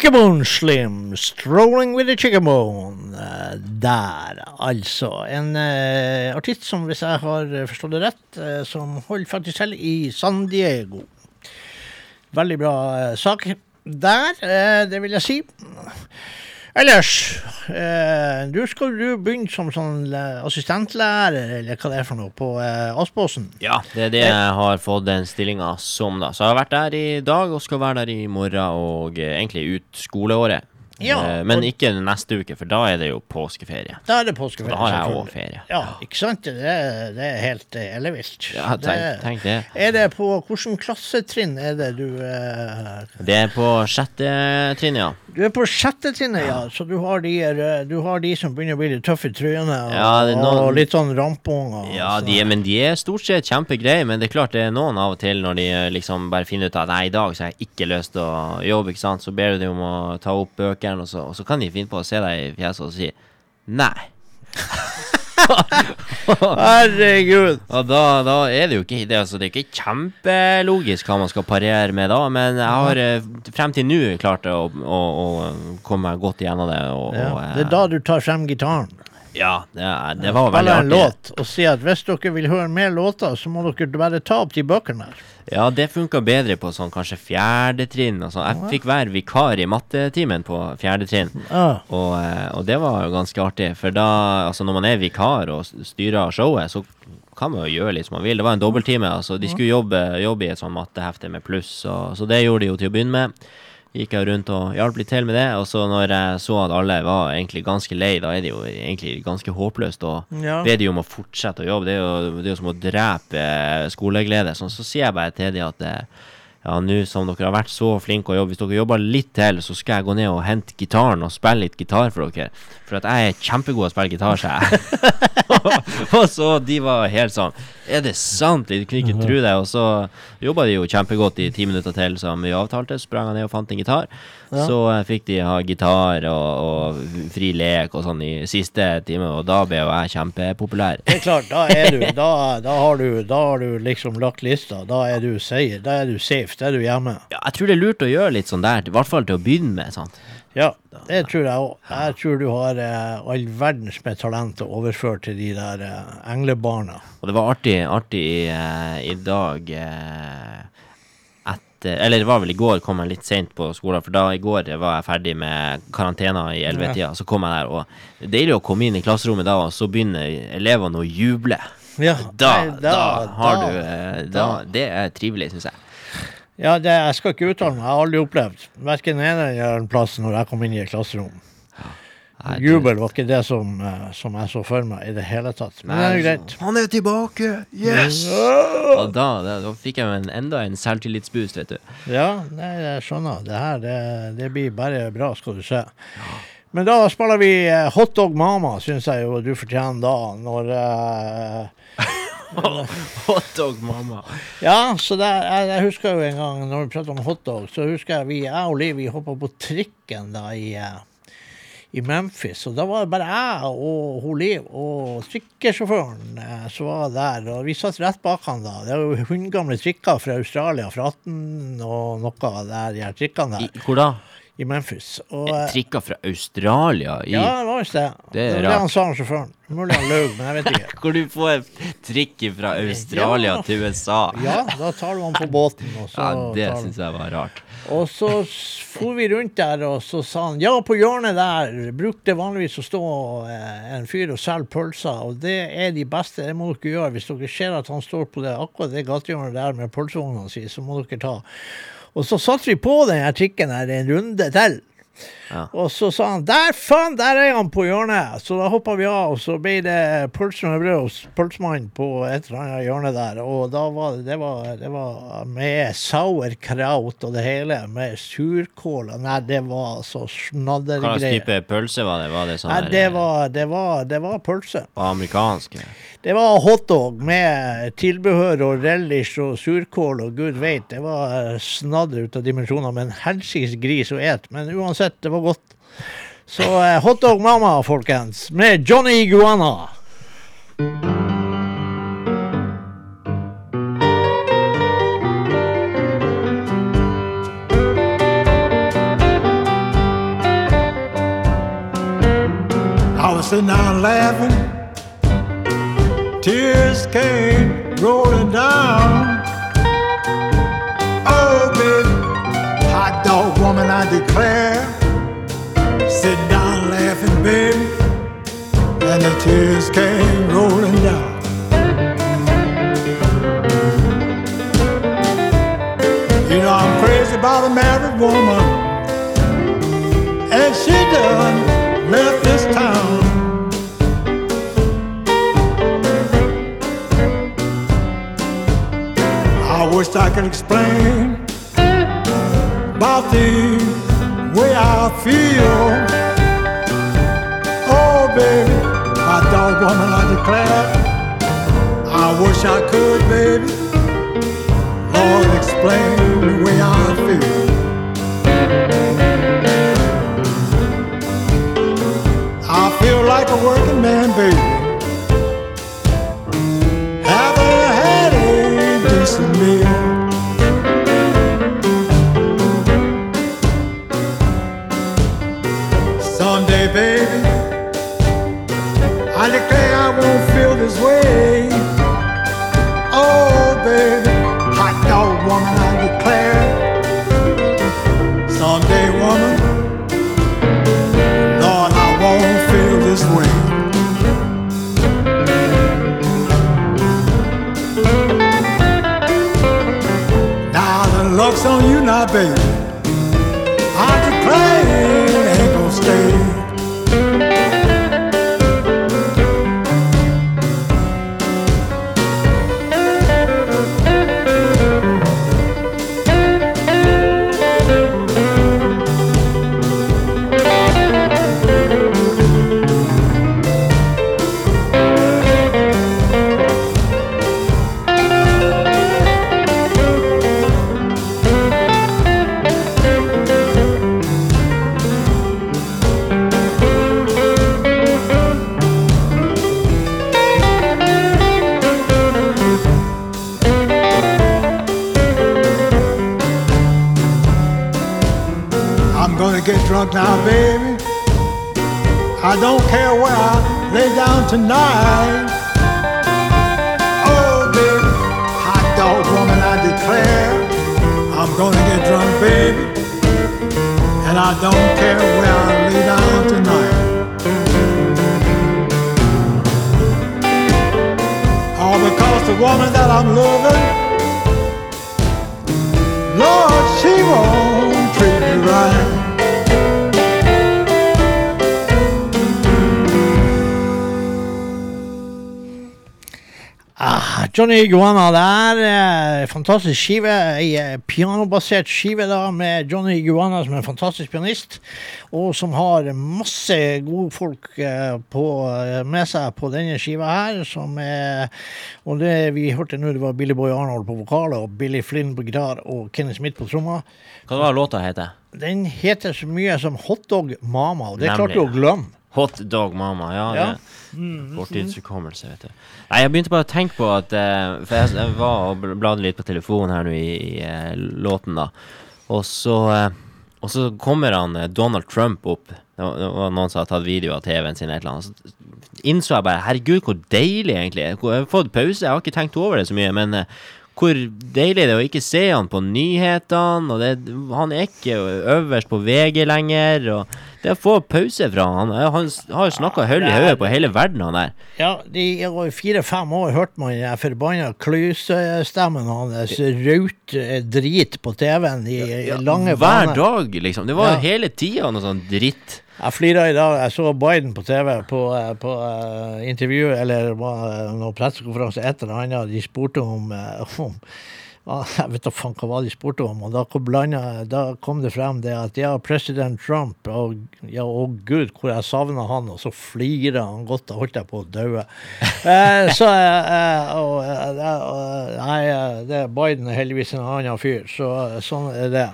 Chickabone Slim, 'Strolling with a Chickabone'. eh, Der, altså. En eh, artist som, hvis jeg har forstått det rett, eh, som holder faktisk til i San Diego. Veldig bra eh, sak der, eh, det vil jeg si. Ellers, eh, du skal du begynne som sånn eh, assistentlærer, eller hva det er for noe, på eh, Aspåsen? Ja, det er det jeg har fått den stillinga som, da. Så jeg har vært der i dag og skal være der i morgen og eh, egentlig ut skoleåret. Ja, Eh, Men ikke neste uke, for da er det jo påskeferie. Da er det påskeferie. Da har jeg òg ferie. Ja, ikke sant? Det, det er helt eh, ellevilt. Ja, tenk, Det- tenk det. Er det på hvilket klassetrinn er det du uh, Det er på sjette trinn, ja. Du er på sjette trinnet, ja. Så du har, de, du har de som begynner å bli litt tøffe i trynet, og, Ja, noen- og litt sånn rampunger. Ja, så- de men de er stort sett kjempegreie. Men det er klart det er noen av og til når de liksom bare finner ut at nei, i dag så har jeg ikke lyst til å jobbe, ikke sant. Så ber du dem om å ta opp bøkene, og så, og så kan de finne på å se deg i fjeset og si nei. Herregud. Og da, da er det jo ikke det, altså, det er ikke kjempelogisk hva man skal parere med da, men jeg har eh, frem til nå klart å, å, å komme meg godt igjennom det. Og, Ja, og, eh, det er da du tar frem gitaren. Ja, det, er- det var veldig artig. en låt og si at hvis dere vil høre mer låter, så må dere bare ta opp de bøkene her. Ja, det funka bedre på sånn kanskje fjerde trinn. sånn. Jeg fikk være vikar i mattetimen på fjerde trinn. Og, eh, og det var jo ganske artig, for da, altså når man er vikar og styrer showet, så kan man jo gjøre litt som man vil. Det var en dobbelttime. altså De skulle jobbe, jobbe i et sånn mattehefte med pluss, og, så det gjorde de jo til å begynne med. Gikk jeg rundt og hjalp litt til med det. Og så når jeg så at alle var egentlig ganske lei, da er det jo egentlig ganske håpløst å Ja. be de om å fortsette å jobbe. Det er jo, det er jo som å drepe skoleglede. Sånn, så sier jeg bare til de at eh, ja, nå som dere har vært så flinke å jobbe, hvis dere jobber litt til, så skal jeg gå ned og hente gitaren og spille litt gitar for dere. For at jeg er kjempegod å spille gitar, sa jeg. og så de var helt sånn Er det sant? De kunne ikke tro det. Og så jobba de jo kjempegodt i ti minutter til, som vi avtalte. Sprang jeg ned og fant en gitar. Så eh, fikk de ha gitar og, og fri lek og sånn i siste time, og da ble jo jeg kjempepopulær. Det er klart, da er du Da, da, har, du, da har du liksom lagt lista. Da er du seier. Da er du safe. Da er du hjemme. Ja, jeg tror det er lurt å gjøre litt sånn der, i hvert fall til å begynne med. sant? Ja, det tror jeg òg. Jeg tror du har eh, all verdens med talent å overføre til de der eh, englebarna. Og det var artig, artig eh, i dag eh, etter Eller det var vel i går, kom jeg litt seint på skolen. For da i går var jeg ferdig med karantena i ellevetida. Så kom jeg der, og det er deilig å komme inn i klasserommet da, og så begynner elevene å juble. Ja, Da, nei, da, har da- du eh, da, Det er trivelig, syns jeg. Ja, det, jeg skal ikke uttale meg. Jeg har aldri opplevd verken ene eller den plassen når jeg kom inn i et klasserom. Nei, det- Jubel var ikke det som, eh, som jeg så for meg i det hele tatt. Men det er greit. Han er tilbake! Yes! Og da, da, da fikk jeg jo en, enda en selvtillitsboost, vet du. Ja, nei, jeg skjønner. Det her, det, det blir bare bra, skal du se. Men da spiller vi eh, Hot Dog Mama, syns jeg jo du fortjener da, når uh, Hotdog, mamma. Ja, så det, jeg, jeg husker jo en gang når vi pratet om hotdog, så husker jeg vi, jeg og Liv, vi hoppa på trikken da i, eh, i Memphis. Og da var det bare jeg og hun Liv og trikkesjåføren eh, som var der. Og vi satt rett bak han da. Det er jo hundgamle trikker fra Australia fra 18 og noe der, de her trikkene I, der, hvor da? I Memphis. Og, eh, Trikker fra Australia? I, ja, det var visst det. Det er det det han sa, han sjåføren. Mulig han løy, men jeg vet ikke. Hvor du får trikk fra Australia Ja. til USA? Ja, da tar du han på båten, Ja, det syns jeg var rart. Og så for vi rundt der, og så sa han ja, på hjørnet der brukte vanligvis å stå eh, en fyr og selge pølser, og det er de beste, det må dere gjøre. Hvis dere ser at han står på det akkurat det gatehjørnet der med pølsevogna si, så må dere ta. Og så satte vi på den her trikken her en runde til. Ja. Og så sa han 'der faen, der er han på hjørnet'. Så da hoppa vi av, og så ble det pølse med brød hos pølsemannen på et eller annet hjørne der. Og da var det, det, var, det var med sauerkraut og det hele, med surkål. og Nei, det var så Hva slags snaddergreier. type pølse var det? Var det sånn Nei, det eh, var, det var, det var pølse. amerikansk? Det var hotdog med tilbehør og relish og surkål og gud veit. Det var eh, snadder ut av dimensjoner, men helsikes gris å ete. Men uansett, det var godt. Så eh, hotdog mamma, folkens, med Johnny Iguana. I was sitting down laughing Tears came rolling down. Oh, baby, hot dog woman, I declare. Sitting down laughing, baby, and the tears came rolling down. You know I'm crazy about a married woman, and she done left this town. Wish I could explain about the way I feel. Oh, baby, my dog woman, I declare. I wish I could, baby. Lord, explain the way I feel. I feel like a working man, baby. his way. Oh, baby. Lay down tonight. Oh, baby, hot dog woman, I declare. I'm gonna get drunk, baby. And I don't care where I lay down tonight. All because the woman that I'm loving, Johnny Iguana der. eh, Fantastisk skive. Ei pianobasert skive da med Johnny Iguana som er en fantastisk pianist, og som har masse gode folk eh, på, eh, med seg på denne skiva her. Som er, og det vi hørte nå, det var Billy Boy Arnold på vokal og Billy Flynn på gitar og Kenny Smith på tromma. Hva var låta heter? Den heter så mye som Hotdog Mama, og det klarte du å glemme. Hot Dog Mama. Ja, Ja. det Fortidshukommelse, vet du. Nei, jeg begynte bare å tenke på at uh, For jeg, jeg var og bladde litt på telefonen her nå i, i uh, låten, da. Og så uh, Og så kommer han Donald Trump opp. Det var, noen som hadde tatt video av TV-en sin, et eller annet. Så innså jeg bare Herregud, hvor deilig, egentlig. Jeg har fått pause, jeg har ikke tenkt over det så mye, men hvor deilig det er å ikke se han på nyhetene, og det, han er ikke øverst på VG lenger, og det å få pause fra han, han, har snakka høll i hodet på hele verden, han der. Ja, de i fire-fem år hørte man den forbanna klysestemmen hans raute eh, drit på TV-en i i lange Hver dag, liksom. Det var Ja. hele tida noe sånn dritt. Jeg flira i dag. Jeg så Biden på TV på, eh, på uh, intervju, eller var noen pressekonferanse, et eller annet. De spurte om, uh, om Jeg vet da faen hva de spurte om. Og da kom, blandet, da kom det frem det at ja, president Trump og Ja, å gud, hvor jeg savna han. Og så flirer han godt. Da holdt jeg på å daue. Eh, så eh, og, eh, og, Nei, eh, Biden er heldigvis en annen fyr, så sånn er det.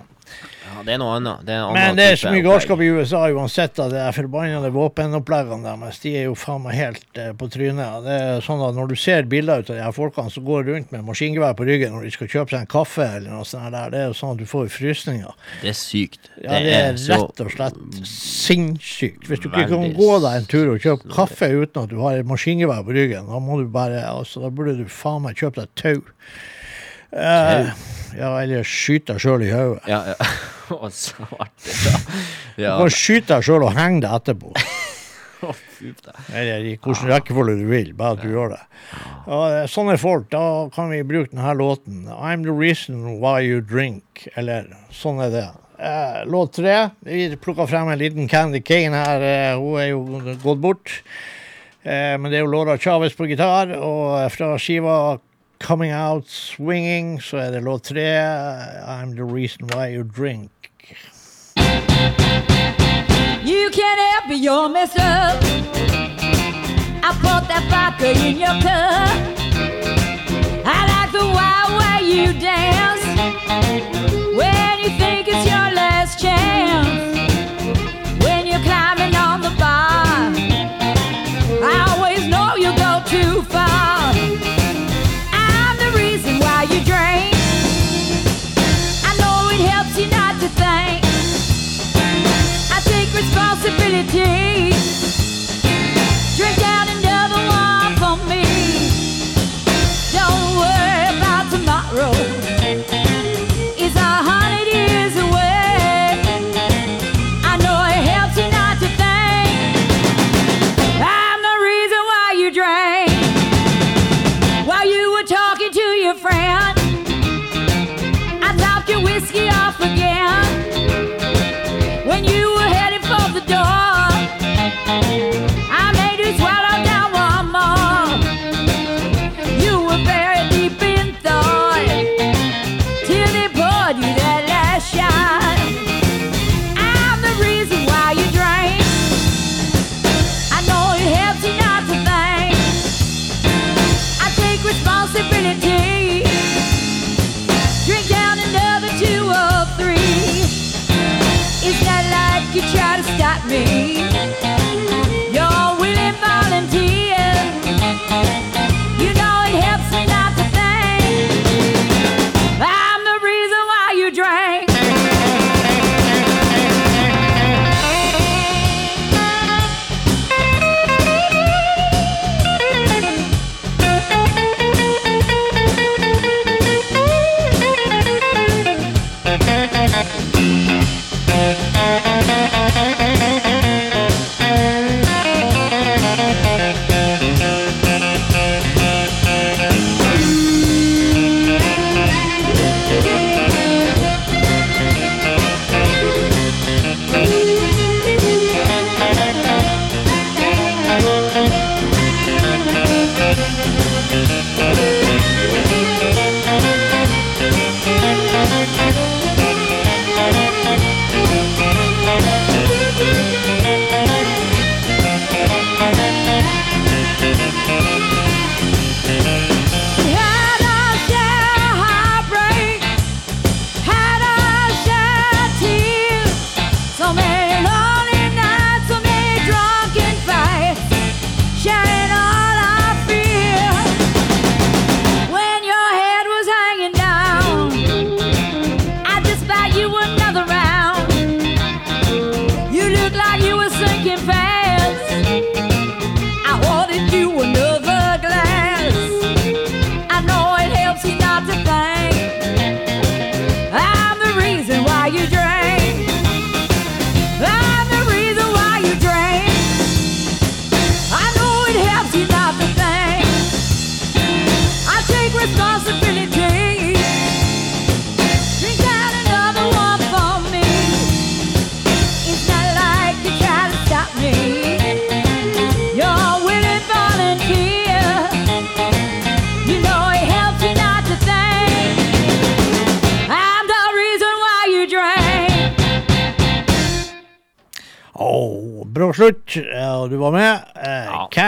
Det er noe annet. Det er Men det er så mye galskap i USA uansett av det er forbannede våpenoppleggene deres. De er jo faen meg helt eh, på trynet. Det er sånn at Når du ser bilder ut av de her folkene som går rundt med maskingevær på ryggen når de skal kjøpe seg en kaffe, eller noe sånt der, det er jo sånn at du får frysninger. Det er sykt. Ja, det er rett og slett sinnssykt. Hvis du ikke kan gå deg en tur og kjøpe kaffe uten at du har et maskingevær på ryggen, da må du bare, altså, da burde du faen meg kjøpe deg tau. Eh, ja, eller skyte deg sjøl i hodet. Ja, ja. Å, da. ja. Du kan skyte deg sjøl og henge deg etterpå. Da. Eller i hvilken rekkefølge du vil, bare at du gjør det. Og sånne folk, da kan vi bruke denne låten. I'm the reason why you drink. Eller sånn er det. Eh, låt tre. Vi plukka frem en liten Candy Kane her. Eh, hun er jo gått bort. Eh, men det er jo Laura Chavez på gitar, og fra skiva Coming Out Swinging så er det låt tre. I'm the reason why you drink. You can't help it, you're up. I put that vodka in your cup. I like the wild way you dance when you think it's your last chance.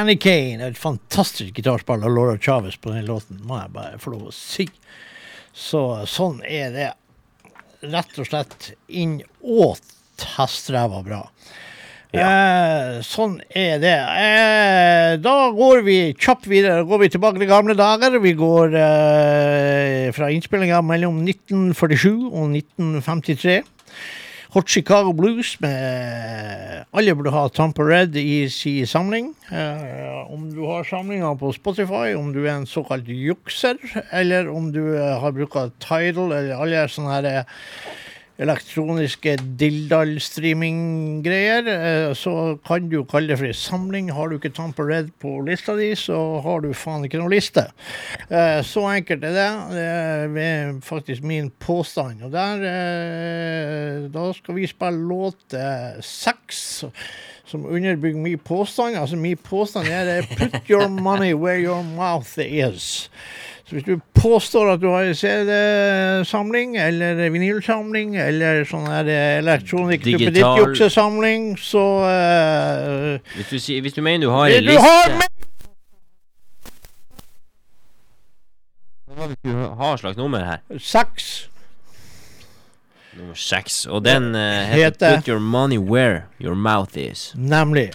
Ja. Candy Kane, et fantastisk gitarspill av Laura Chavez på den låten, må jeg bare få lov å si. Så sånn er det. rett og slett inn åt hesteræva bra. Eh, sånn er det. Eh, da går vi kjapt videre. Går vi tilbake til gamle dager. Vi går eh, fra innspillinga mellom 1947 og 1953. Hot Chicago Blues med Alle burde ha Tampa Red i sin samling. Eh, om du har samlinga på Spotify, om du er en såkalt jukser, eller om du eh, har bruka Tidal eller alle sånne her eh, elektroniske dildal-streaming-greier, eh, så kan du kalle det for en samling. Har du ikke tamper Red på lista di, så har du faen ikke noe liste. Eh, Så enkelt er det. Det er faktisk min påstand. Og der eh, Da skal vi spille låt eh, seks. Som underbygger min påstand. Altså Min påstand er eh, 'put your money where your mouth is'. Så hvis du påstår at du har en CD-samling, eller vinylsamling, eller sånn her eh, elektronikk Digital- duppeditt-juksesamling, så uh, Hvis du, hvis du mener du har en liste har Hva har slags nummer her? seks Nummer seks. Og den uh, heter, Heter- Put your money where your mouth is. Nemlig.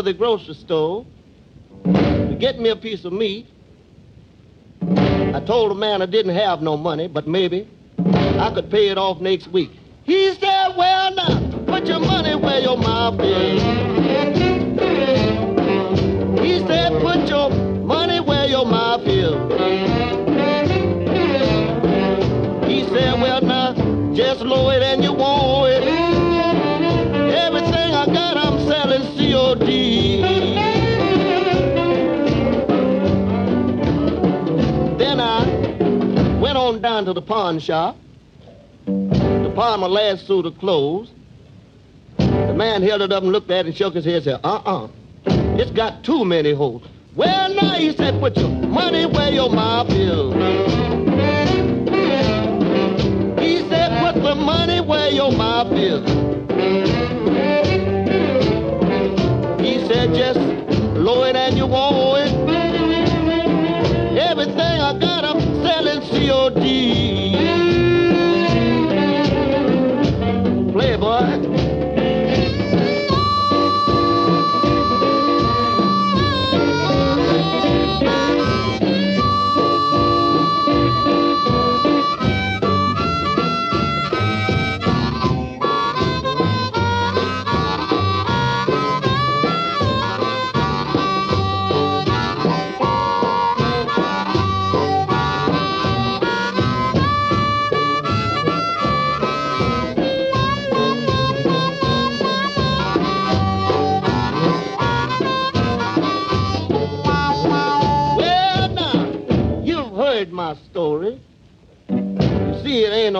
To the grocery store to get me a piece of meat. I told the man I didn't have no money, but maybe I could pay it off next week. He said, Well, now, put your money where your mouth is. He said, Put your money where your mouth is. He said, Well, now, just low it and you want down to the pawn shop The pawn my last suit of clothes. The man held it up and looked at it and shook his head and said, uh-uh, it's got too many holes. Well, now, he said, put your money where your mouth is. He said, put the money where your mouth is. He said, just low it and you want it. Everything I got, I'm selling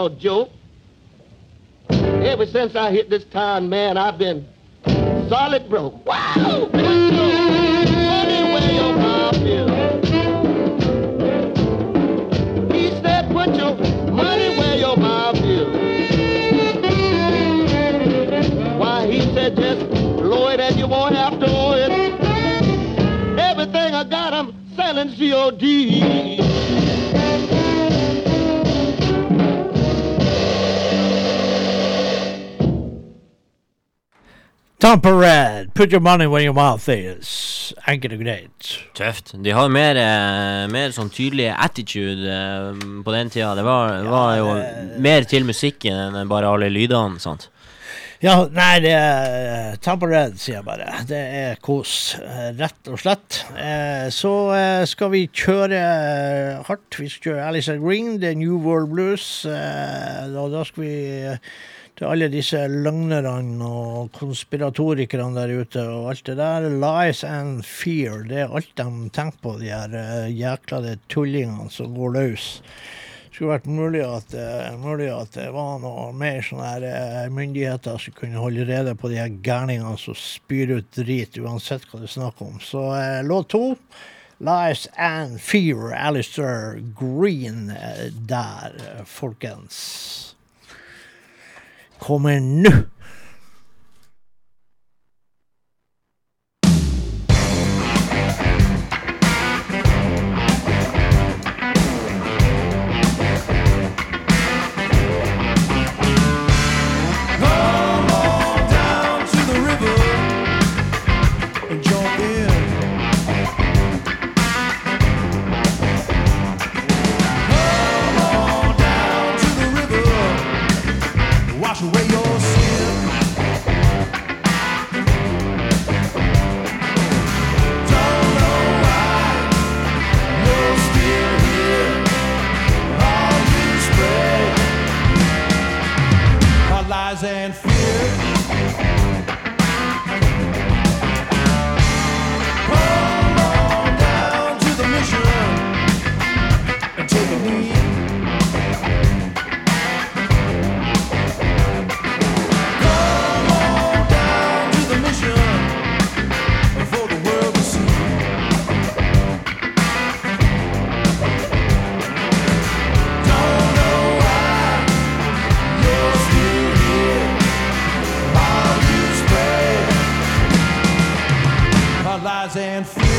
no joke. Ever since I hit this town, man, I've been solid broke. Wow! Just blow it and you won't have to it. Everything I got, I'm selling COD. Tampa Red, put your money where your mouth is. Enkelt og greit. Tøft. De har mer, eh, mer sånn tydelig attitude eh, på den tida. Det var, var jo mer til musikken enn bare alle lydene, sant? Ja, nei, det er Tampa Red, sier jeg bare. Det er kos, eh, rett og slett. Eh, Så eh, skal vi kjøre eh, hardt. Vi skal kjøre Alice Green, The New World Blues. Eh, Da, da skal vi eh, til alle disse løgnerne og konspiratorikerne der ute og alt det der. Lies and fear, det er alt de tenker på, de her eh, jækla de tullingene som går løs. Det skulle vært mulig at, eh, mulig at det var noe mer sånne her eh, myndigheter som kunne holde rede på de her gærningene som spyr ut drit, uansett hva det er snakk om. Så eh, låt to, Lies and Fear, Alistair Green der, eh, folkens. Kommer nå. Come and and fear.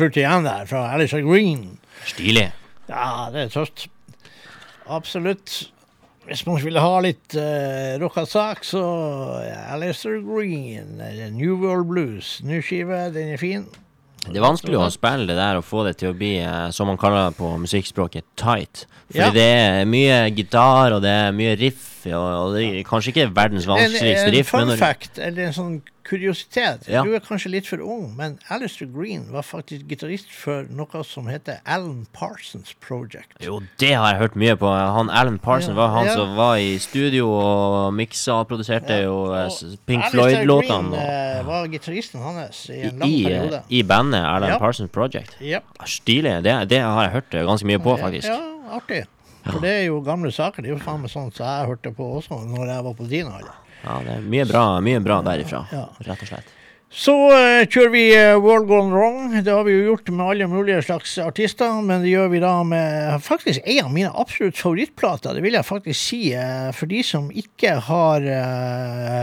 Slutt igjen der, fra Alistair Green. Stilig. Ja, det er tøft. Absolutt. Hvis man ville ha litt uh, rocka sak, så Alistair Green, eh, New World Blues. Ny skive, den er fin. Det er vanskelig å spille det der og få det til å bli, eh, som man kaller det på musikkspråket, tight. Fordi Ja. det er mye gitar, og det er mye riff, og, og det er kanskje ikke verdens vanskeligste vanskeligste en riff, men fun fact, eller en sånn kuriositet. Ja. Du er kanskje litt for ung, men Alistair Green var faktisk gitarist for noe som heter Alan Parsons Project. Jo, det har jeg hørt mye på. Han Alan Parsons Ja, var han ja. som var i studio og miksa og produserte jo eh, Pink Alistair Floyd-låtene. Green og- eh, var gitaristen hans i en lang I, periode. i bandet Alan. Parsons Project. Ja. Stilig. Det, det har jeg hørt eh, ganske mye på, faktisk. Ja, artig. For det er jo gamle saker. Det er jo faen meg sånt som jeg hørte på også når jeg var på din alder. Ja, det er mye bra, mye bra derifra, Ja. rett og slett. Så uh, kjører vi eh, World Gone Wrong. Det har vi jo gjort med alle mulige slags artister, men det gjør vi da med faktisk en av mine absolutt favorittplater. Det vil jeg faktisk si. uh, for de som ikke har eh,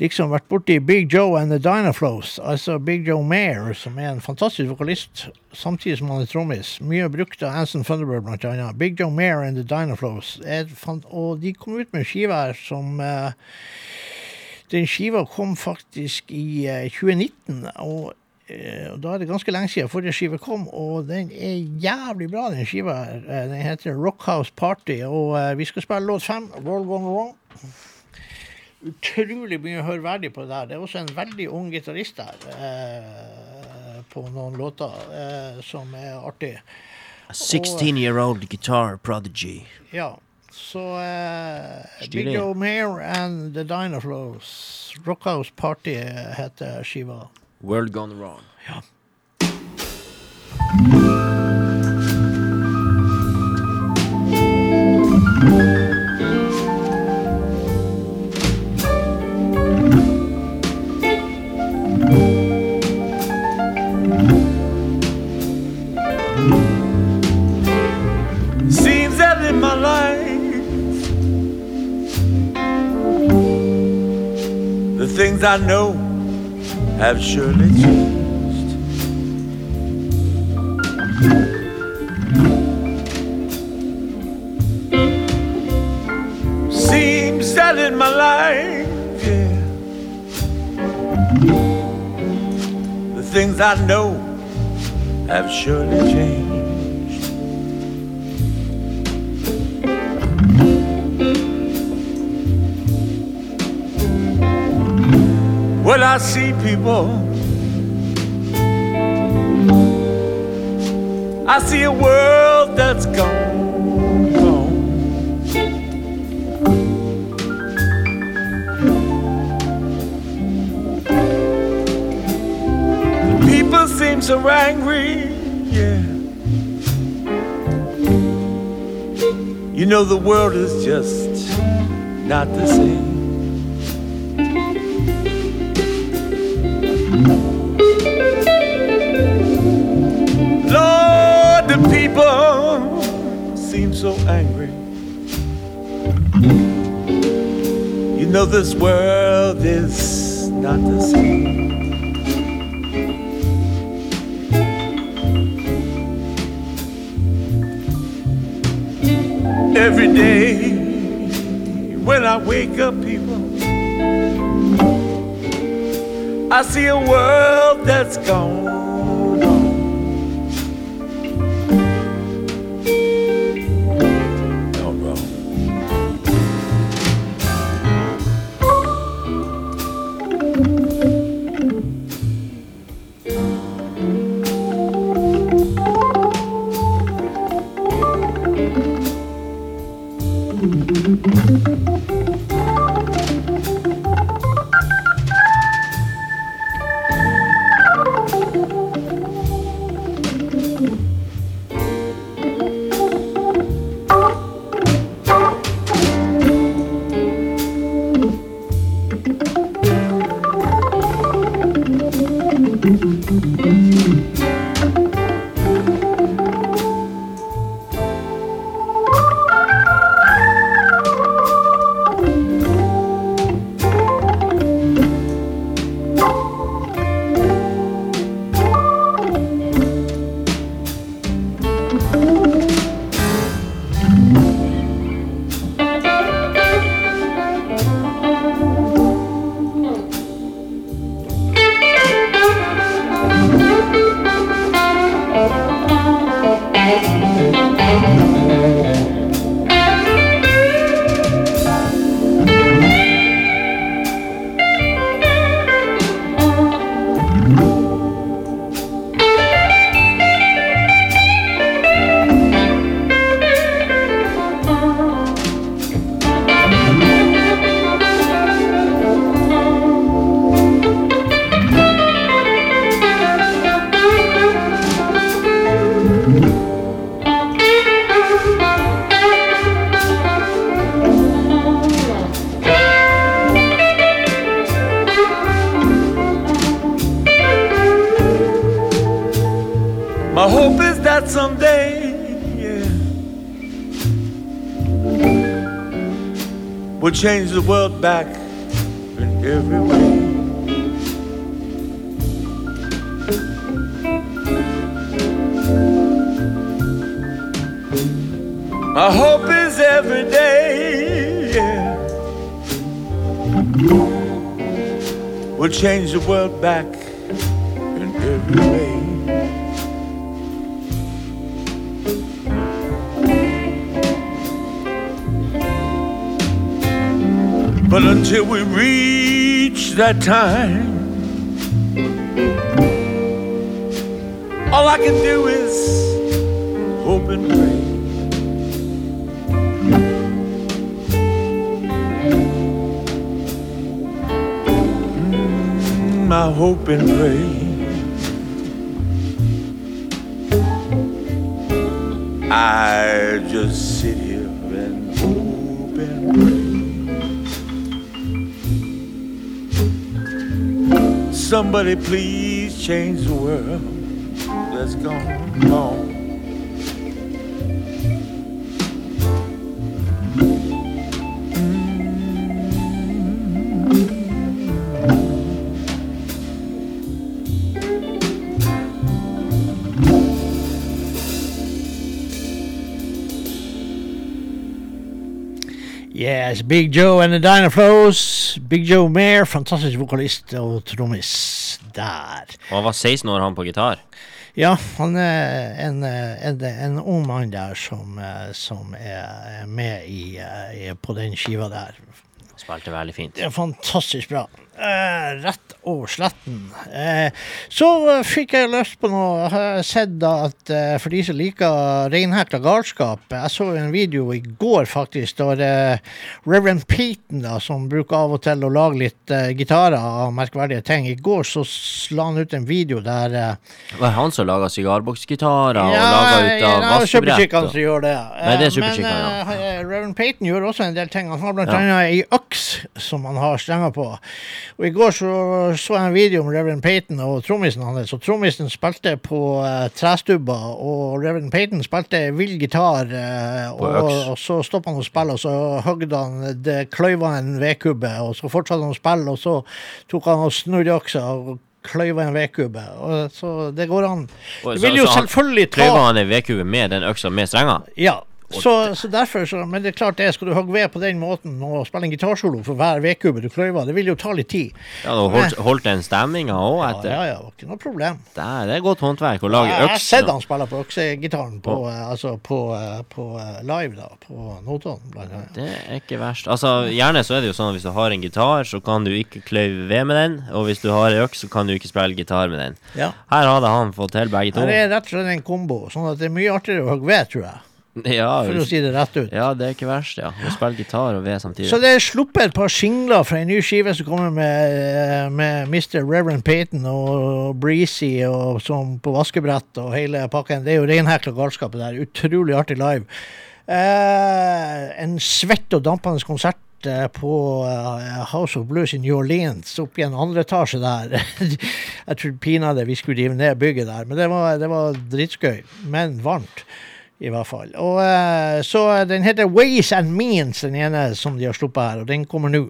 liksom vært borti Big Joe and the Dinoflows, altså Big Joe Mayer, som er en fantastisk vokalist, samtidig som han er trommis. Mye brukt av Anson Thunderbird, blant annet. Big Joe Mayer and the Dinoflows. Og de kom ut med en skive her som uh, den skiva kom faktisk i uh, 2019, og, eh, og da er det ganske lenge siden forrige skive kom, og den er jævlig bra, den skiva. Eh, Den heter Rockhouse Party, og eh, vi skal spille låt fem, Roll Gone Wrong. Utrolig mye hørverdig på det der. Det er også en veldig ung gitarist der eh, på noen låter eh, som er artig. A 16 year old guitar prodigy. Ja, så eh, Big Joe Mayer and the Dinoflows. Rockhouse Party heter skiva. World Gone Wrong. Seems things I know have surely changed. Seems that in my life, yeah, the things I know have surely changed. When I see people, I see a world that's gone, gone. People seem so angry, yeah. You know the world is just not the same. So angry. You know this world is not the same. Every day when I wake up, people, I see a world that's gone. Change the world back in every way. My hope is every day, yeah, will change the world back But until we reach that time, all I can do is hope and pray. Mm, I hope and pray. I just Somebody please change the world that's gone wrong. Yes, Big Joe and the Dynaflows. Big Joe Mayer, fantastisk vokalist og trommis der. Og han var 16 år, han på gitar. Ja, han er en, en, en ung mann der som, som er med eh, i, på den skiva der. Spilte veldig fint. Det er fantastisk bra. Eh, rett og sletten. Eh, så fikk jeg lyst på noe. Jeg har sett da at eh, for de som liker reinhekta galskap Jeg så en video i går, faktisk, da eh, Reverend Peyton, da, som bruker av og til å lage litt eh, gitarer av merkverdige ting. I går så la han ut en video der eh, Det var han som laga sigarboksgitarer og ja, laga ut av ja, vaskebrett. Og- som gjør det. Nei, det er Eh, Men ja. Reverend Peyton gjør også en del ting. Han har blant Ja. annet ei øks som han har strenger på. Og I går så, så jeg en video om Reverend Payton og trommisen hans. Og trommisen spilte på uh, trestubber, og Reverend Payton spilte vill gitar. Uh, og, og så stoppa han å spille, og så høgde han det kløyva en vedkubbe. Og så fortsatte han å spille, og så tok han og snudde øksa. og Kløyva en vedkubbe. Så det går an. Du så- vil jo selvfølgelig ta Kløyva han en vedkubbe med den øksa med strenger? ja, så, så derfor så, Men det er klart det, skal du hogge ved på den måten og spille en gitarsolo for hver vedkubbe du kløyver, det vil jo ta litt tid. Ja, du holdt, holdt den stemminga òg Ja, etter? ja, ja, var ikke noe problem. Det er, det er godt håndverk å lage øks Jeg har sett han spille på øksegitaren på, eh, altså på, eh, på eh, live, da, på Notodden, annet. Det er ikke verst. Altså, Gjerne så er det jo sånn at hvis du har en gitar, så kan du ikke kløyve ved med den. Og hvis du har ei øks, så kan du ikke spille gitar med den. Ja. Her hadde han fått til begge to. Det er rett og slett en kombo, sånn at det er mye artigere å hogge ved, tror jeg. Ja, For å si det rett ut. ja, det er ikke verst, ja. Å spille gitar og ved samtidig. Så det er sluppet et par singler fra en ny skive som kommer med, med Mr. Reverend Peyton og Breezy og som på vaskebrett og hele pakken. Det er jo reinhekla galskapet der. Utrolig artig live. Eh, en svett og dampende konsert eh, på eh, House of Blues i New Orleans, oppe i en andre etasje der. Jeg tror pinadø vi skulle rive ned bygget der, men det var, det var dritskøy. Men varmt i hvert fall. Og uh, Så den heter Ways and Means, den ene som de har sluppet her, og den kommer nå.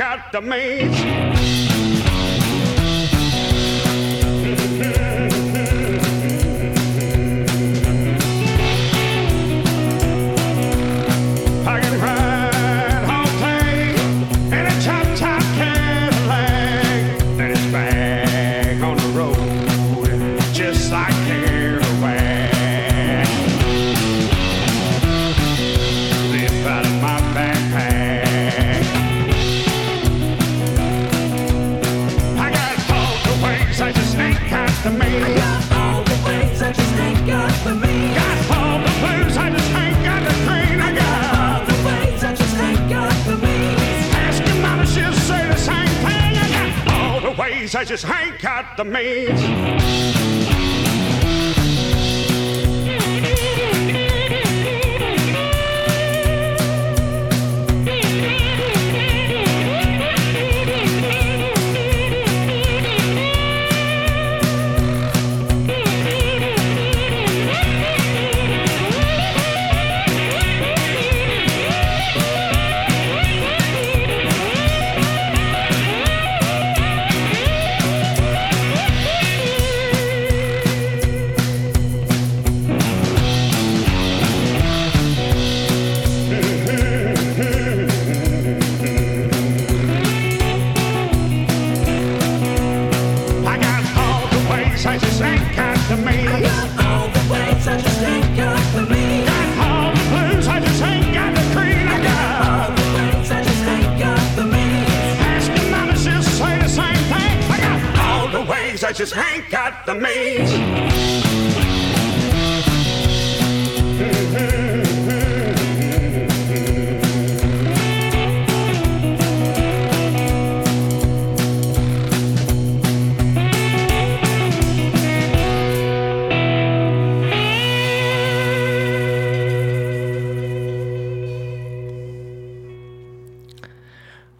Just ain't got the means. All the ways I just ain't got the means. Ways I just ain't got the means.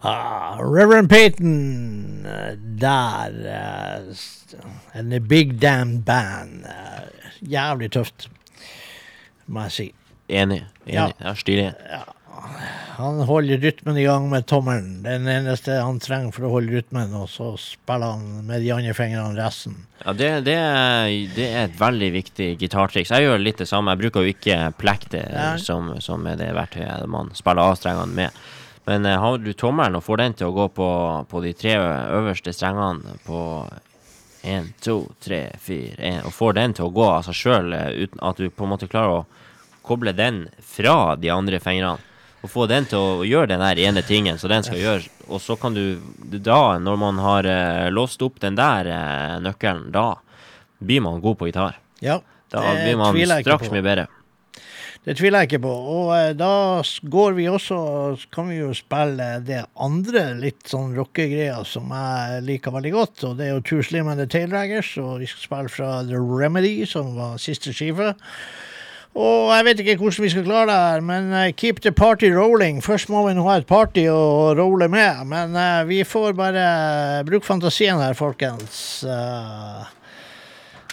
Ah, Reverend Peyton eh, der. eh, And the Big Damn Band. eh, jævlig tøft, må jeg si. Enig. enig. Ja, stilig. Han holder rytmen i gang med tommelen. Den eneste han trenger for å holde rytmen, og så spiller han med de andre fingrene resten. Ja, det, det, er, det er et veldig viktig gitartriks. Jeg gjør litt det samme. Jeg bruker jo ikke plekter, som, som er det verktøyet man spiller A-strengene med. Men eh, har du tommelen og får den til å gå på, på de tre øverste strengene på én, to, tre, fire, én, og får den til å gå av seg sjøl uten at du på en måte klarer å koble den fra de andre fingrene, og få den til å gjøre den der ene tingen som den skal gjøre, og så kan du da, når man har eh, låst opp den der eh, nøkkelen, da blir man god på gitar. Ja, Da det blir man straks mye bedre. Det tviler jeg ikke på. Og eh, da går vi også Så kan vi jo spille det andre litt sånn rockegreia som jeg liker veldig godt. Og det er jo Two Slim and the Taildraggers, og vi skal spille fra The Remedy, som var siste skive. Og jeg vet ikke hvordan vi skal klare det her, men eh, keep the party rolling. Først må vi nå ha et party å rolle med, men eh, vi får bare bruke fantasien her, folkens.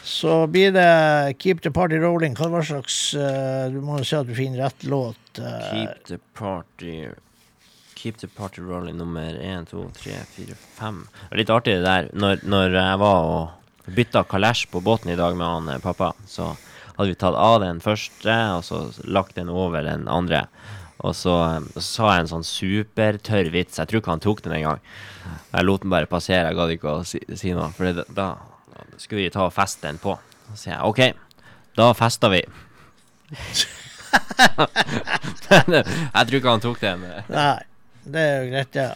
Så blir det Keep the Party Rolling. Hva slags uh, Du må jo se at du finner rett låt. Uh. Keep the party Keep the party rolling nummer én, to, tre, fire, fem. Det var litt artig det der. Når, når jeg var og bytta kalesj på båten i dag med han eh, pappa, så hadde vi tatt av den første, og så lagt den over den andre. Og så, sa jeg en sånn supertørr vits. Jeg tror ikke han tok den engang. Jeg lot den bare passere. Jeg gadd ikke å si, si noe. For da skulle vi ta og feste den på. Så sier jeg OK, da fester vi. Men jeg tror ikke han tok den. Nei, det er jo greit, ja.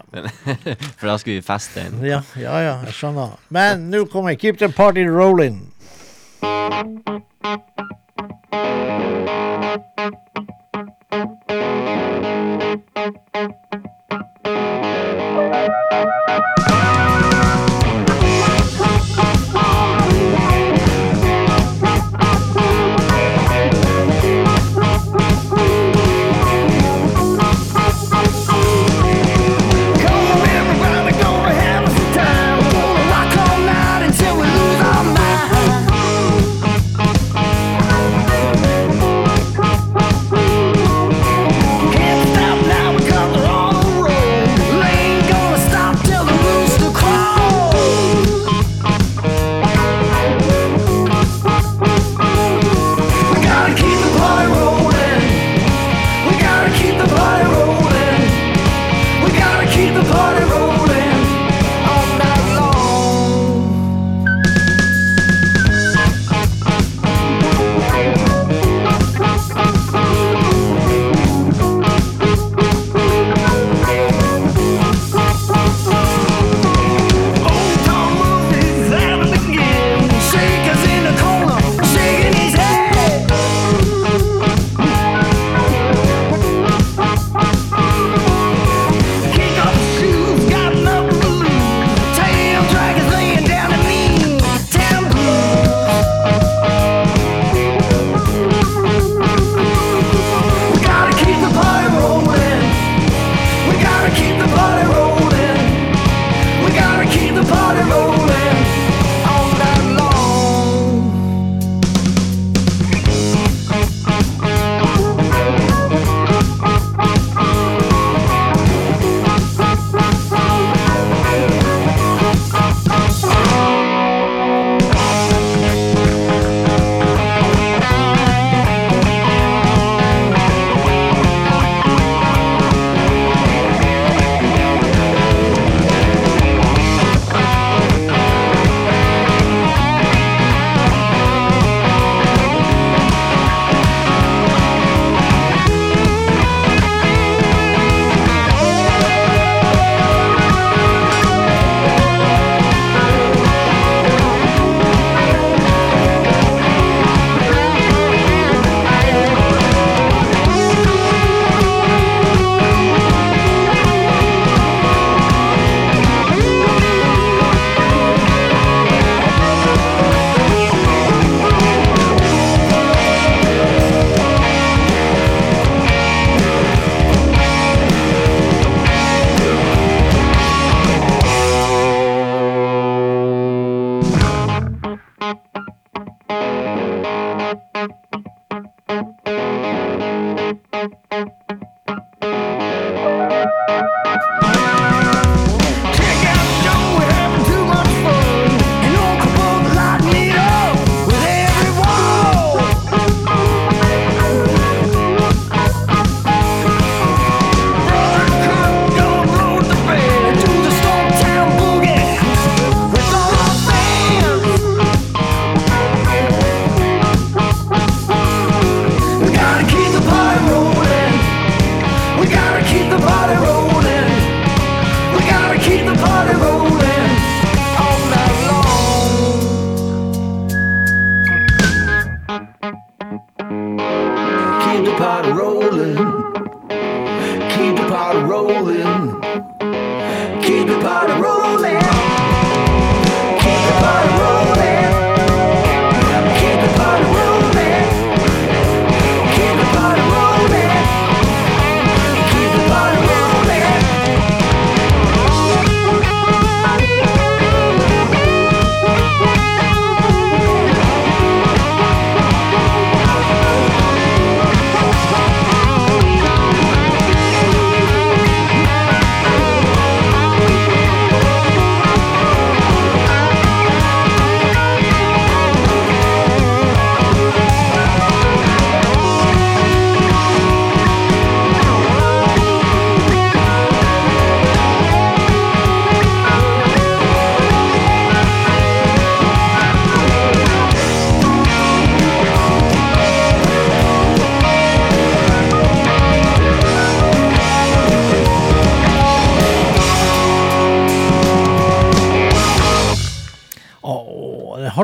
For da skulle vi feste den. Ja, ja, ja jeg skjønner. Men nå kommer Keep the Party Rolling. Come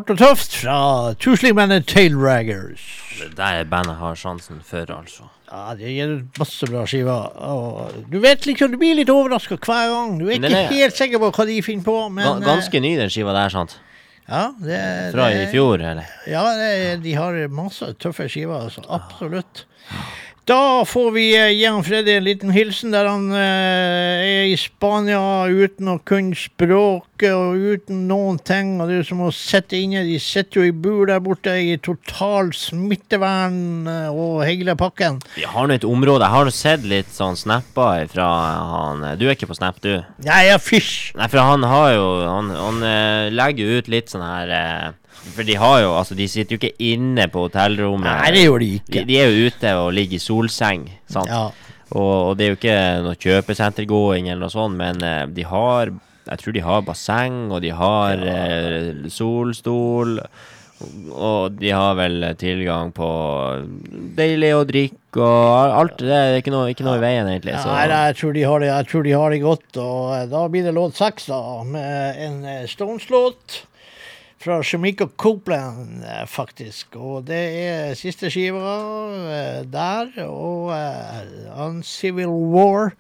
Hardt og tøft fra Tuslingbandet Tailraggers. Det der bandet har sjansen for, altså. Ja, det gir masse bra skiver. Og du vet liksom, du blir litt overraska hver gang. Du er ikke er- helt sikker på hva de finner på, men eh, Ganske ny, den skiva der, sant? ja, det, Fra det, i fjor, eller? Ja, det, de har masse tøffe skiver, altså. Absolutt. Da får vi eh, gi han Freddy en liten hilsen der han eh, i Spania uten å kunne språket og uten noen ting. Og det er som å sitte inne. De sitter jo i bur der borte i total smittevern eh, og hele pakken. Vi har nå et område Jeg har sett litt sånn snapper fra han Du er ikke på Snap, du? Nei, jeg er fysj! Nei, for han har jo Han, han uh, legger ut litt sånn her uh, For de har jo Altså, de sitter jo ikke inne på hotellrommet. Nei, det gjør de De, ikke. de er jo ute og ligger i solseng, sant? Ja. Og, og det er jo ikke noe kjøpesentergåing eller noe sånt, men eh, de har Jeg tror de har basseng, og de har eh, solstol. Og de har vel tilgang på deilig å drikke og alt. Det er ikke noe, ikke noe i veien, egentlig. Så. nei, nei, jeg tror, de har det, jeg tror de har det godt. Og eh, da blir det låt seks, da, med en eh, Stones-låt. Fra Shemiko Copeland, eh, faktisk. Og det er siste skiva eh, der. Og uh, On Civil War.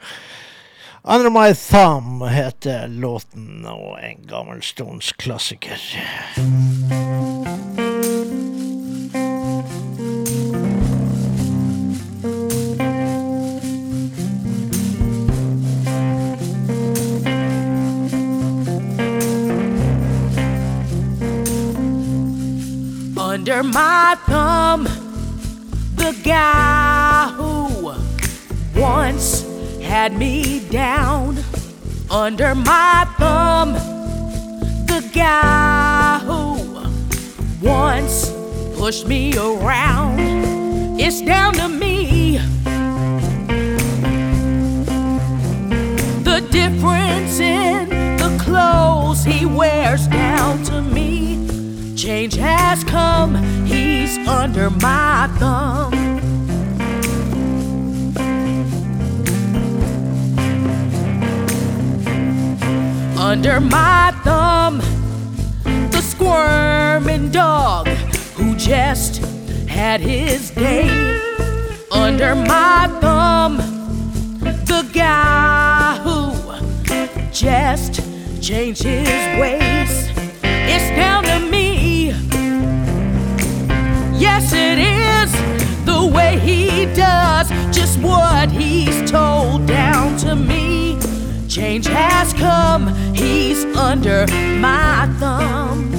Under My Thumb heter låten, og en gammel Stones-klassiker. Under my thumb, the guy who once had me down. Under my thumb, the guy who once pushed me around. It's down to me. The difference in the clothes he wears down to me. Change has come, he's under my thumb. Under my thumb, the squirming dog who just had his day. Under my thumb, the guy who just changed his ways. It's down to me. Yes, it is the way he does just what he's told down to me. Change has come, he's under my thumb.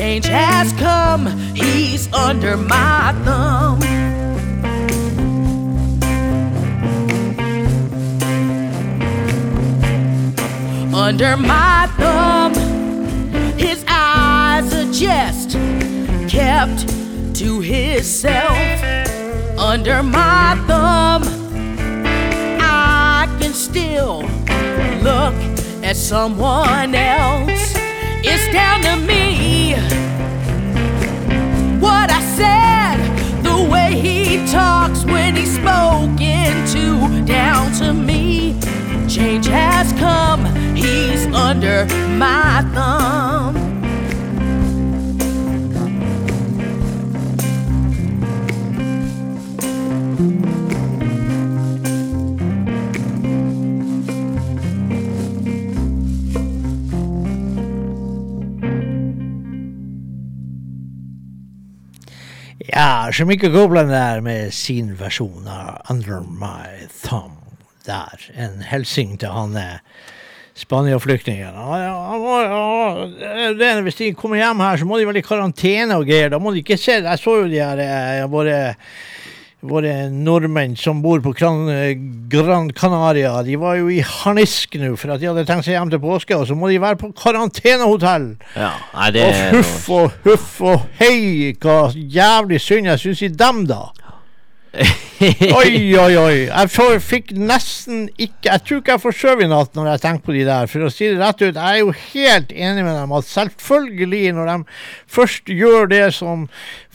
Change has come, he's under my thumb. Under my thumb, his eyes are just kept to himself. Under my thumb, I can still look at someone else. It's down to me. What I said, the way he talks when he's spoken to, down to me. Change has come, he's under my thumb. Ja, Shamika Copeland der med sin versjon av Under My Thumb. Der. En hilsing til han Spania-flyktningen. Hvis de kommer hjem her, så må de vel i karantene og greier. Da må de ikke se Jeg så jo de her eh, våre våre nordmenn som bor på Gran, Gran Canaria, de var jo i harnisk nå for at de hadde tenkt seg hjem til påske, og så må de være på karantenehotell. Ja, nei, det Og huff og huff og hei, hva jævlig synd jeg syns i dem, da. Oi, oi, oi. Jeg får, fikk nesten ikke Jeg tror ikke jeg får sove i natt når jeg tenker på de der. For å si det rett ut, jeg er jo helt enig med dem at selvfølgelig, når de først gjør det som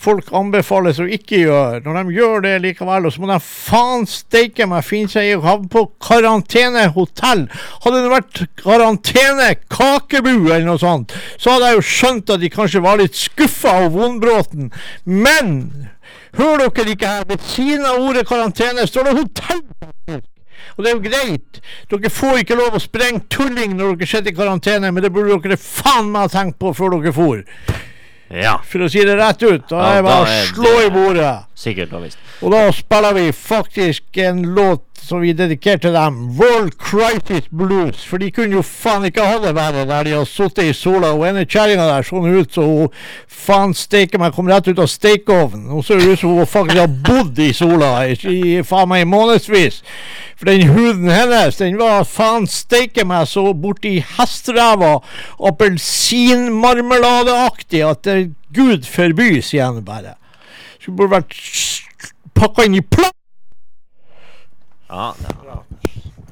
folk anbefales å ikke gjøre, når de gjør det likevel, og så må de faen steike meg finne seg i å havne på karantenehotell. Hadde det vært karantene-kakebu eller noe sånt, så hadde jeg jo skjønt at de kanskje var litt skuffa av vondbråten. Men Hører dere ikke her? Ved siden av ordet karantene står det hotell. Og det er jo greit. Dere får ikke lov å sprenge tulling når dere sitter i karantene, men det burde dere faen meg ha tenkt på før dere for. Ja, For å si det rett ut. Da Ja, er det bare å slå i bordet. sikkert og visst. Og da spiller vi faktisk en låt som vi dedikerte dem. World Crisis Blues. For de kunne jo faen ikke ha det verre der de har sittet i sola. Og ene kjerringa der så ut som hun faen steike meg kom rett ut av stekeovnen. Hun ser ut som hun faktisk har bodd i sola i, i faen meg månedsvis. For den huden hennes, den var faen steike meg så borti hesteræva appelsinmarmeladeaktig at det gud forby, sier han bare. Skulle burde vært pakka inn i plast. Ja, det,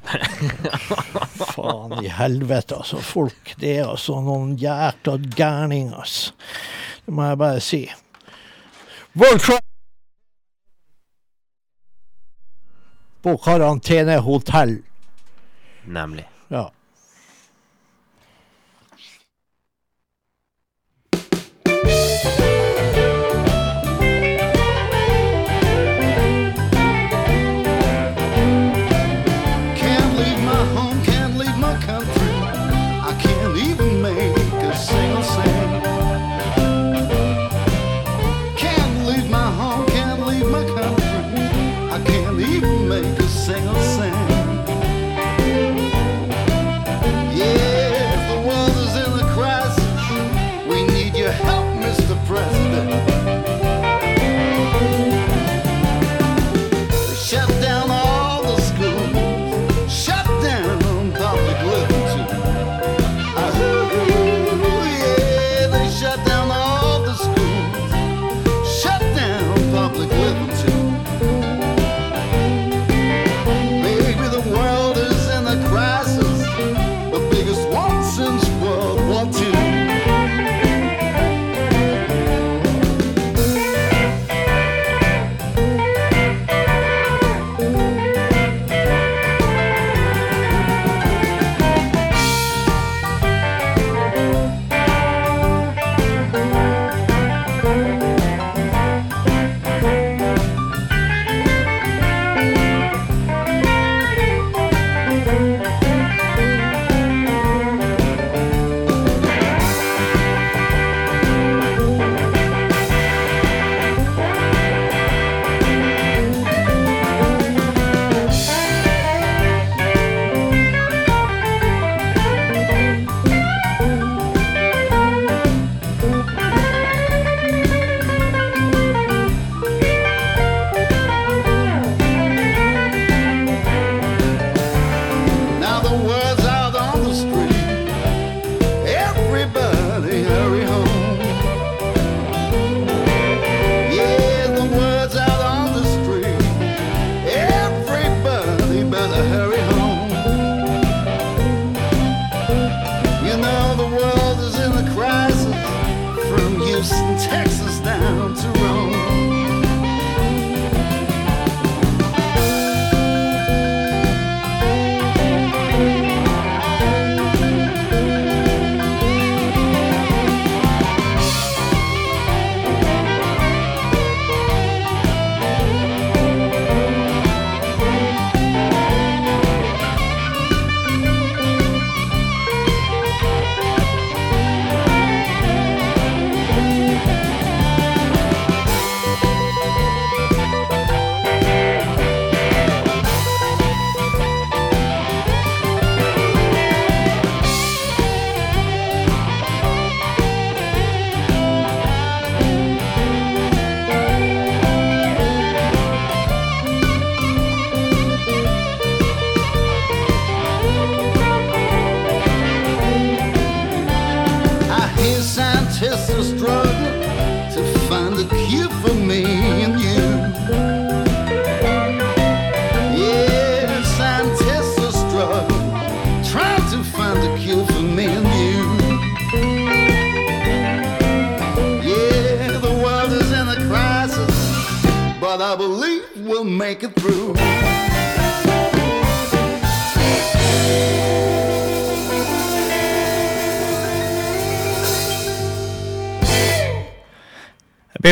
Faen i helvete, altså. Folk, det er altså noen jækla gærninger, altså. Det må jeg bare si. World På karantenehotell. nemlig. Ja.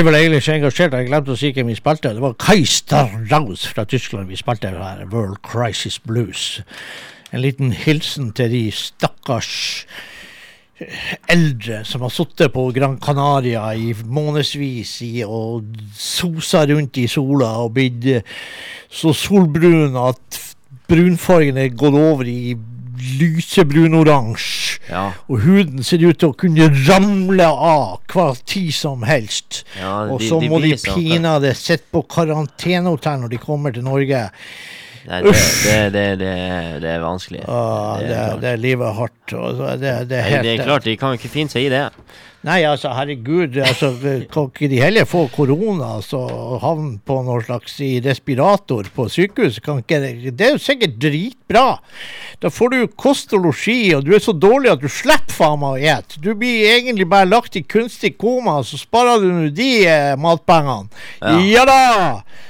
Ble vel egentlig ikke engasjert jeg glemte å si hvem vi spilte. Det var Kai Starraus fra Tyskland vi spilte her, World Crisis Blues. En liten hilsen til de stakkars eldre som har sittet på Gran Canaria i månedsvis og sosa rundt i sola og blitt eh, så solbrun at brunfargen er gått over i lysebrun-oransje. Ja. Og huden ser ut til å kunne ramle av hver tid som helst. Ja, og så de må de sånn. pinadø sitte på karantenehotell når de kommer til Norge. Nei, det, det, det, det, er vanskelig. Ah, Det er livet hardt. Det, det er helt det er klart, de kan ikke finne seg i det. Nei, altså, herregud. Altså, kan ikke de heller få korona altså, og havne på noen slags i respirator på sykehus? Kan ikke, det er jo sikkert dritbra. Da får du kost og losji, og du er så dårlig at du slipper faen meg å ete. Du blir egentlig bare lagt i kunstig koma, så sparer du de eh, matpengene. Ja. Ja. da!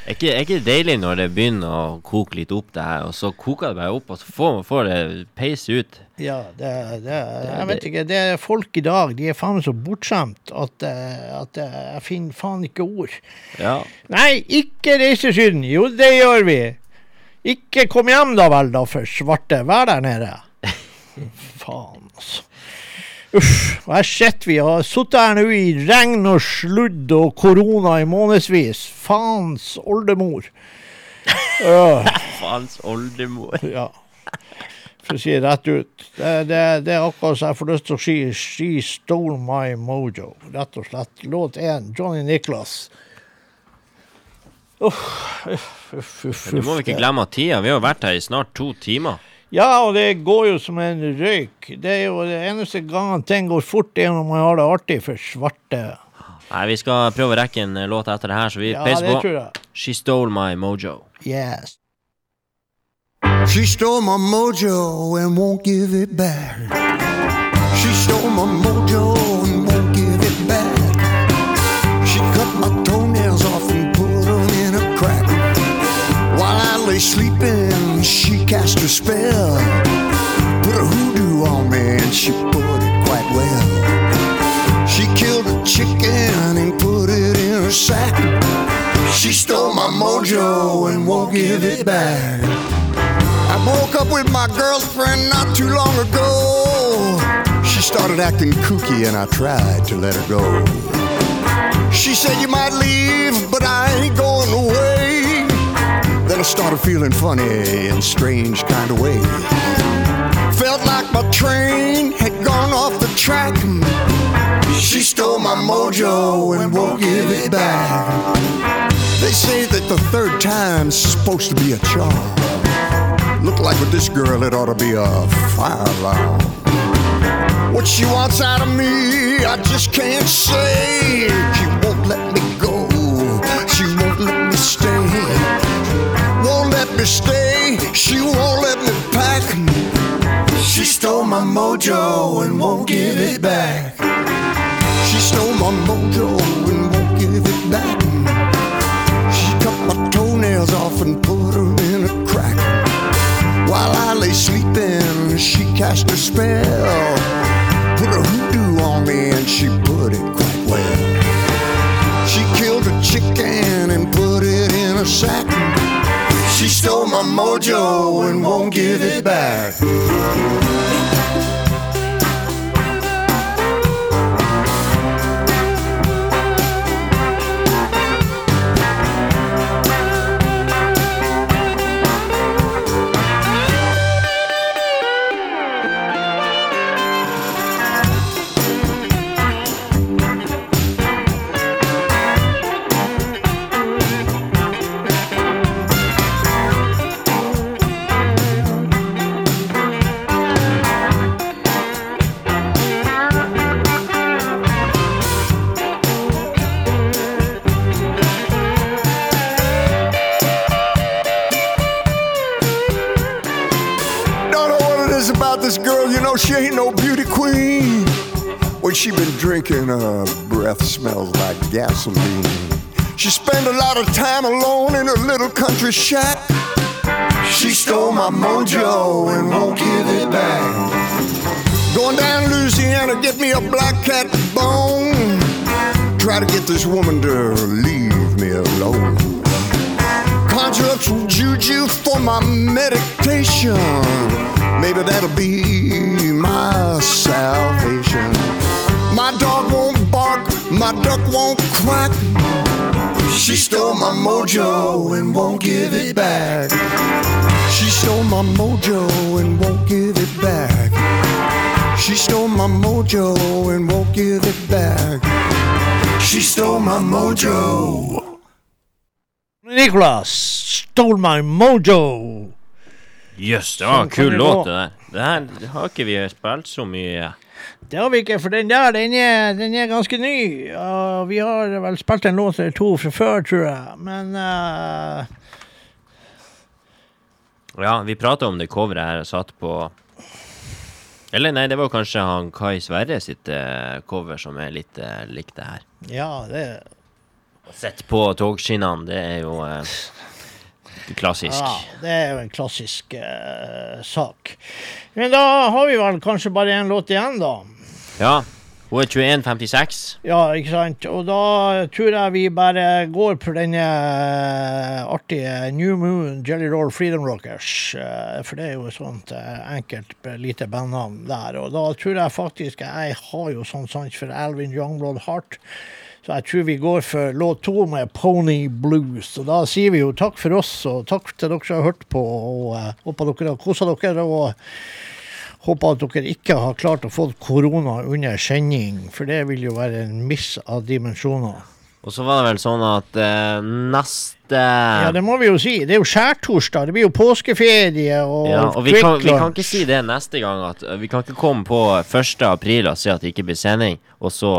Er ikke, er ikke det deilig når det begynner å koke litt opp det her, og så koker det bare opp, og så får, får det peise ut? Ja, det, det, jeg vet ikke. Det er folk i dag, de er faen meg så bortskjemt at, eh, at eh, jeg finner faen ikke ord. Ja. Nei, ikke reise syden, Jo, det gjør vi. Ikke kom hjem da vel, da, for svarte. Vær der nede. Faen, altså. Uff. Og her sitter vi og har sittet her nå i regn og sludd og korona i månedsvis. Faens oldemor. Faens oldemor. ja. For å si det rett ut. Det, det, det er akkurat så jeg får lyst til å si She Stole My Mojo. Rett og slett. Låt én, Johnny Nicholas. Uff, uff, uff, uff. Du må vi ikke glemme tida. Vi har jo vært her i snart to timer. Ja, og det går jo som en røyk. Det er jo det eneste gangen ting går fort, det er når man har det artig for svarte. Nei, vi skal prøve å rekke en låt etter det her, så vi Ja, peiser på. She Stole My Mojo. Yes. She stole my mojo and won't give it back. She stole my mojo and won't give it back. She cut my toenails off and put them in a crack. While I lay sleeping, she cast a spell. Put a hoodoo on me and she put it quite well. She killed a chicken and put it in her sack. She stole my mojo and won't give it back. Broke up with my girlfriend not too long ago. She started acting kooky and I tried to let her go. She said you might leave, but I ain't going away. Then I started feeling funny in strange kind of way. Felt like my train had gone off the track. She stole my mojo and won't give it back. They say that the third time's supposed to be a charm. Look like with this girl, it ought to be a fire alarm. What she wants out of me, I just can't say. She won't let me go, she won't let me stay. Won't let me stay, she won't let me pack. She stole my mojo and won't give it back. She stole my mojo and won't give it back. She cut my toenails off and put crack. While I lay sleeping, she cast a spell. Put a hoodoo on me and she put it quite well. She killed a chicken and put it in a sack. She stole my mojo and won't give it back. Know she ain't no beauty queen. When she been drinking, her breath smells like gasoline. She spent a lot of time alone in her little country shack. She stole my mojo and won't give it back. Going down Louisiana, get me a black cat bone. Try to get this woman to leave me alone. Conjure up some juju for my meditation. Maybe that'll be my salvation. My dog won't bark, my duck won't quack. She stole my mojo and won't give it back. She stole my mojo and won't give it back. She stole my mojo and won't give it back. She stole my mojo. Nicholas stole my mojo. Jøss, det var Sånn en kul låt, det der. Det her har ikke vi spilt så mye. Det har vi ikke, for den der den er, den er ganske ny. og vi har vel spilt en låt eller to fra før, tror jeg. Men uh... Ja, vi prata om det coveret her og satt på Eller nei, det var kanskje han Kai Sverre sitt uh, cover som er litt uh, likt det her. ja, det Sett på togskinnene, det er jo eh, klassisk. Ja, det er jo en klassisk eh, sak. Men da har vi vel kanskje bare én låt igjen, da. Ja. Hun er 2156. Ja, ikke sant. Og da tror jeg vi bare går for denne eh, artige New Moon Jelly Roll Freedom Rockers. eh, For det er jo et sånt eh, enkelt, lite bandnavn der. Og da tror jeg faktisk Jeg har jo sånn sans for Alvin Youngblood Heart. Så jeg tror vi går for låt to med Pony Blues. Og da sier vi jo takk for oss, og takk til dere som har hørt på. Og uh, håper dere har kosa dere. og Håper at dere ikke har klart å få korona under sending, for det vil jo være en miss av dimensjoner. Og så var det vel sånn at eh, neste Ja, det må vi jo si. Det er jo skjærtorsdag, det blir jo påskeferie og Ja, og vi kan, vi kan ikke si det neste gang. At uh, Vi kan ikke komme på 1. april og si at det ikke blir sending, og så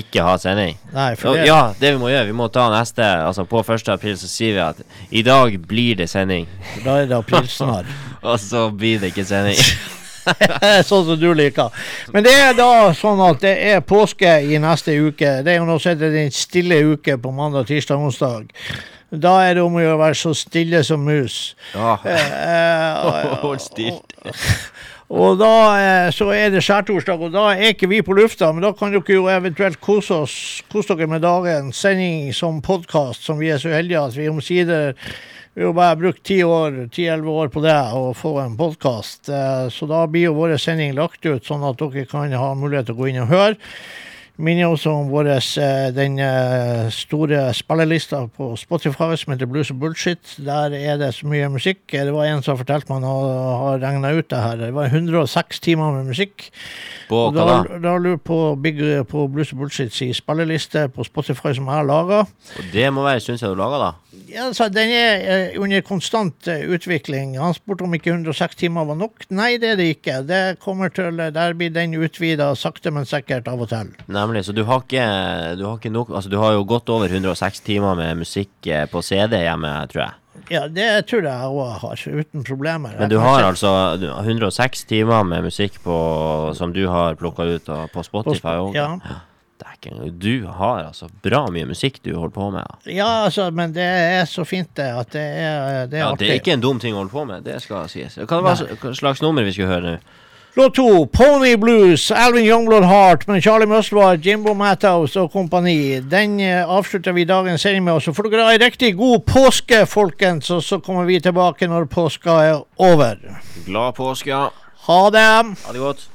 ikke ha sending. Nei, for det, ja, det vi må gjøre, vi må ta neste Altså På 1. april så sier vi at i dag blir det sending, da er det aprilsnarr. og så blir det ikke sending. sånn som du liker. Men det er da sånn at det er påske i neste uke. Det er jo nå sett den stille uke på mandag, tirsdag, onsdag. Da er det om å gjøre å være så stille som mus. Ja. Eh, Hold stilt. Og da eh, så er det skjærtorsdag, og da er ikke vi på lufta, men da kan dere jo eventuelt kose oss, kose dere med dagens sending som podkast, som vi er så heldige at vi omsider vi har bare brukt ti år, ti-elleve år på det å få en podkast. Eh, så da blir jo vår sending lagt ut, sånn at dere kan ha mulighet til å gå inn og høre. Minner også om vår, eh, den eh, store spillelista på Spotify som heter Blues and Bullshit. Der er det så mye musikk. Det var en som fortalte meg han har, regna ut det her. Det var 106 timer med musikk. På hva da, da? da lurer på, Big, på Blues and Bullshit si spilleliste på Spotify som jeg har laga. Det må være en stund siden du laga, da. Ja, altså, den er eh, under konstant eh, utvikling. Han spurte om ikke 106 timer var nok. Nei, det er det ikke. Det kommer til, Der blir den utvida sakte, men sikkert av og til. Nemlig. Så du har ikke Du har ikke nok Altså, du har jo godt over 106 timer med musikk eh, på CD hjemme, tror jeg. Ja, det tror jeg òg har, uten problemer. Men du har altså 106 timer med musikk på som du har plukka ut på Spotify òg? Ja. Dæken, du har altså bra mye musikk du holder på med. Ja, altså, men det er så fint, det. At det er, det er Ja, artig. det er ikke en dum ting å holde på med, det skal sies. Hva var slags nummer vi skulle høre nå? Låt to, Pony Blues, Alvin Youngblood Heart med Charlie Mustward, Jimbo Mathouse og kompani. Den eh, avslutter vi dagens sending med. Og så får dere ha en riktig god påske, folkens. Og så kommer vi tilbake når påska er over. Glad påske. Ha det! Ha det godt.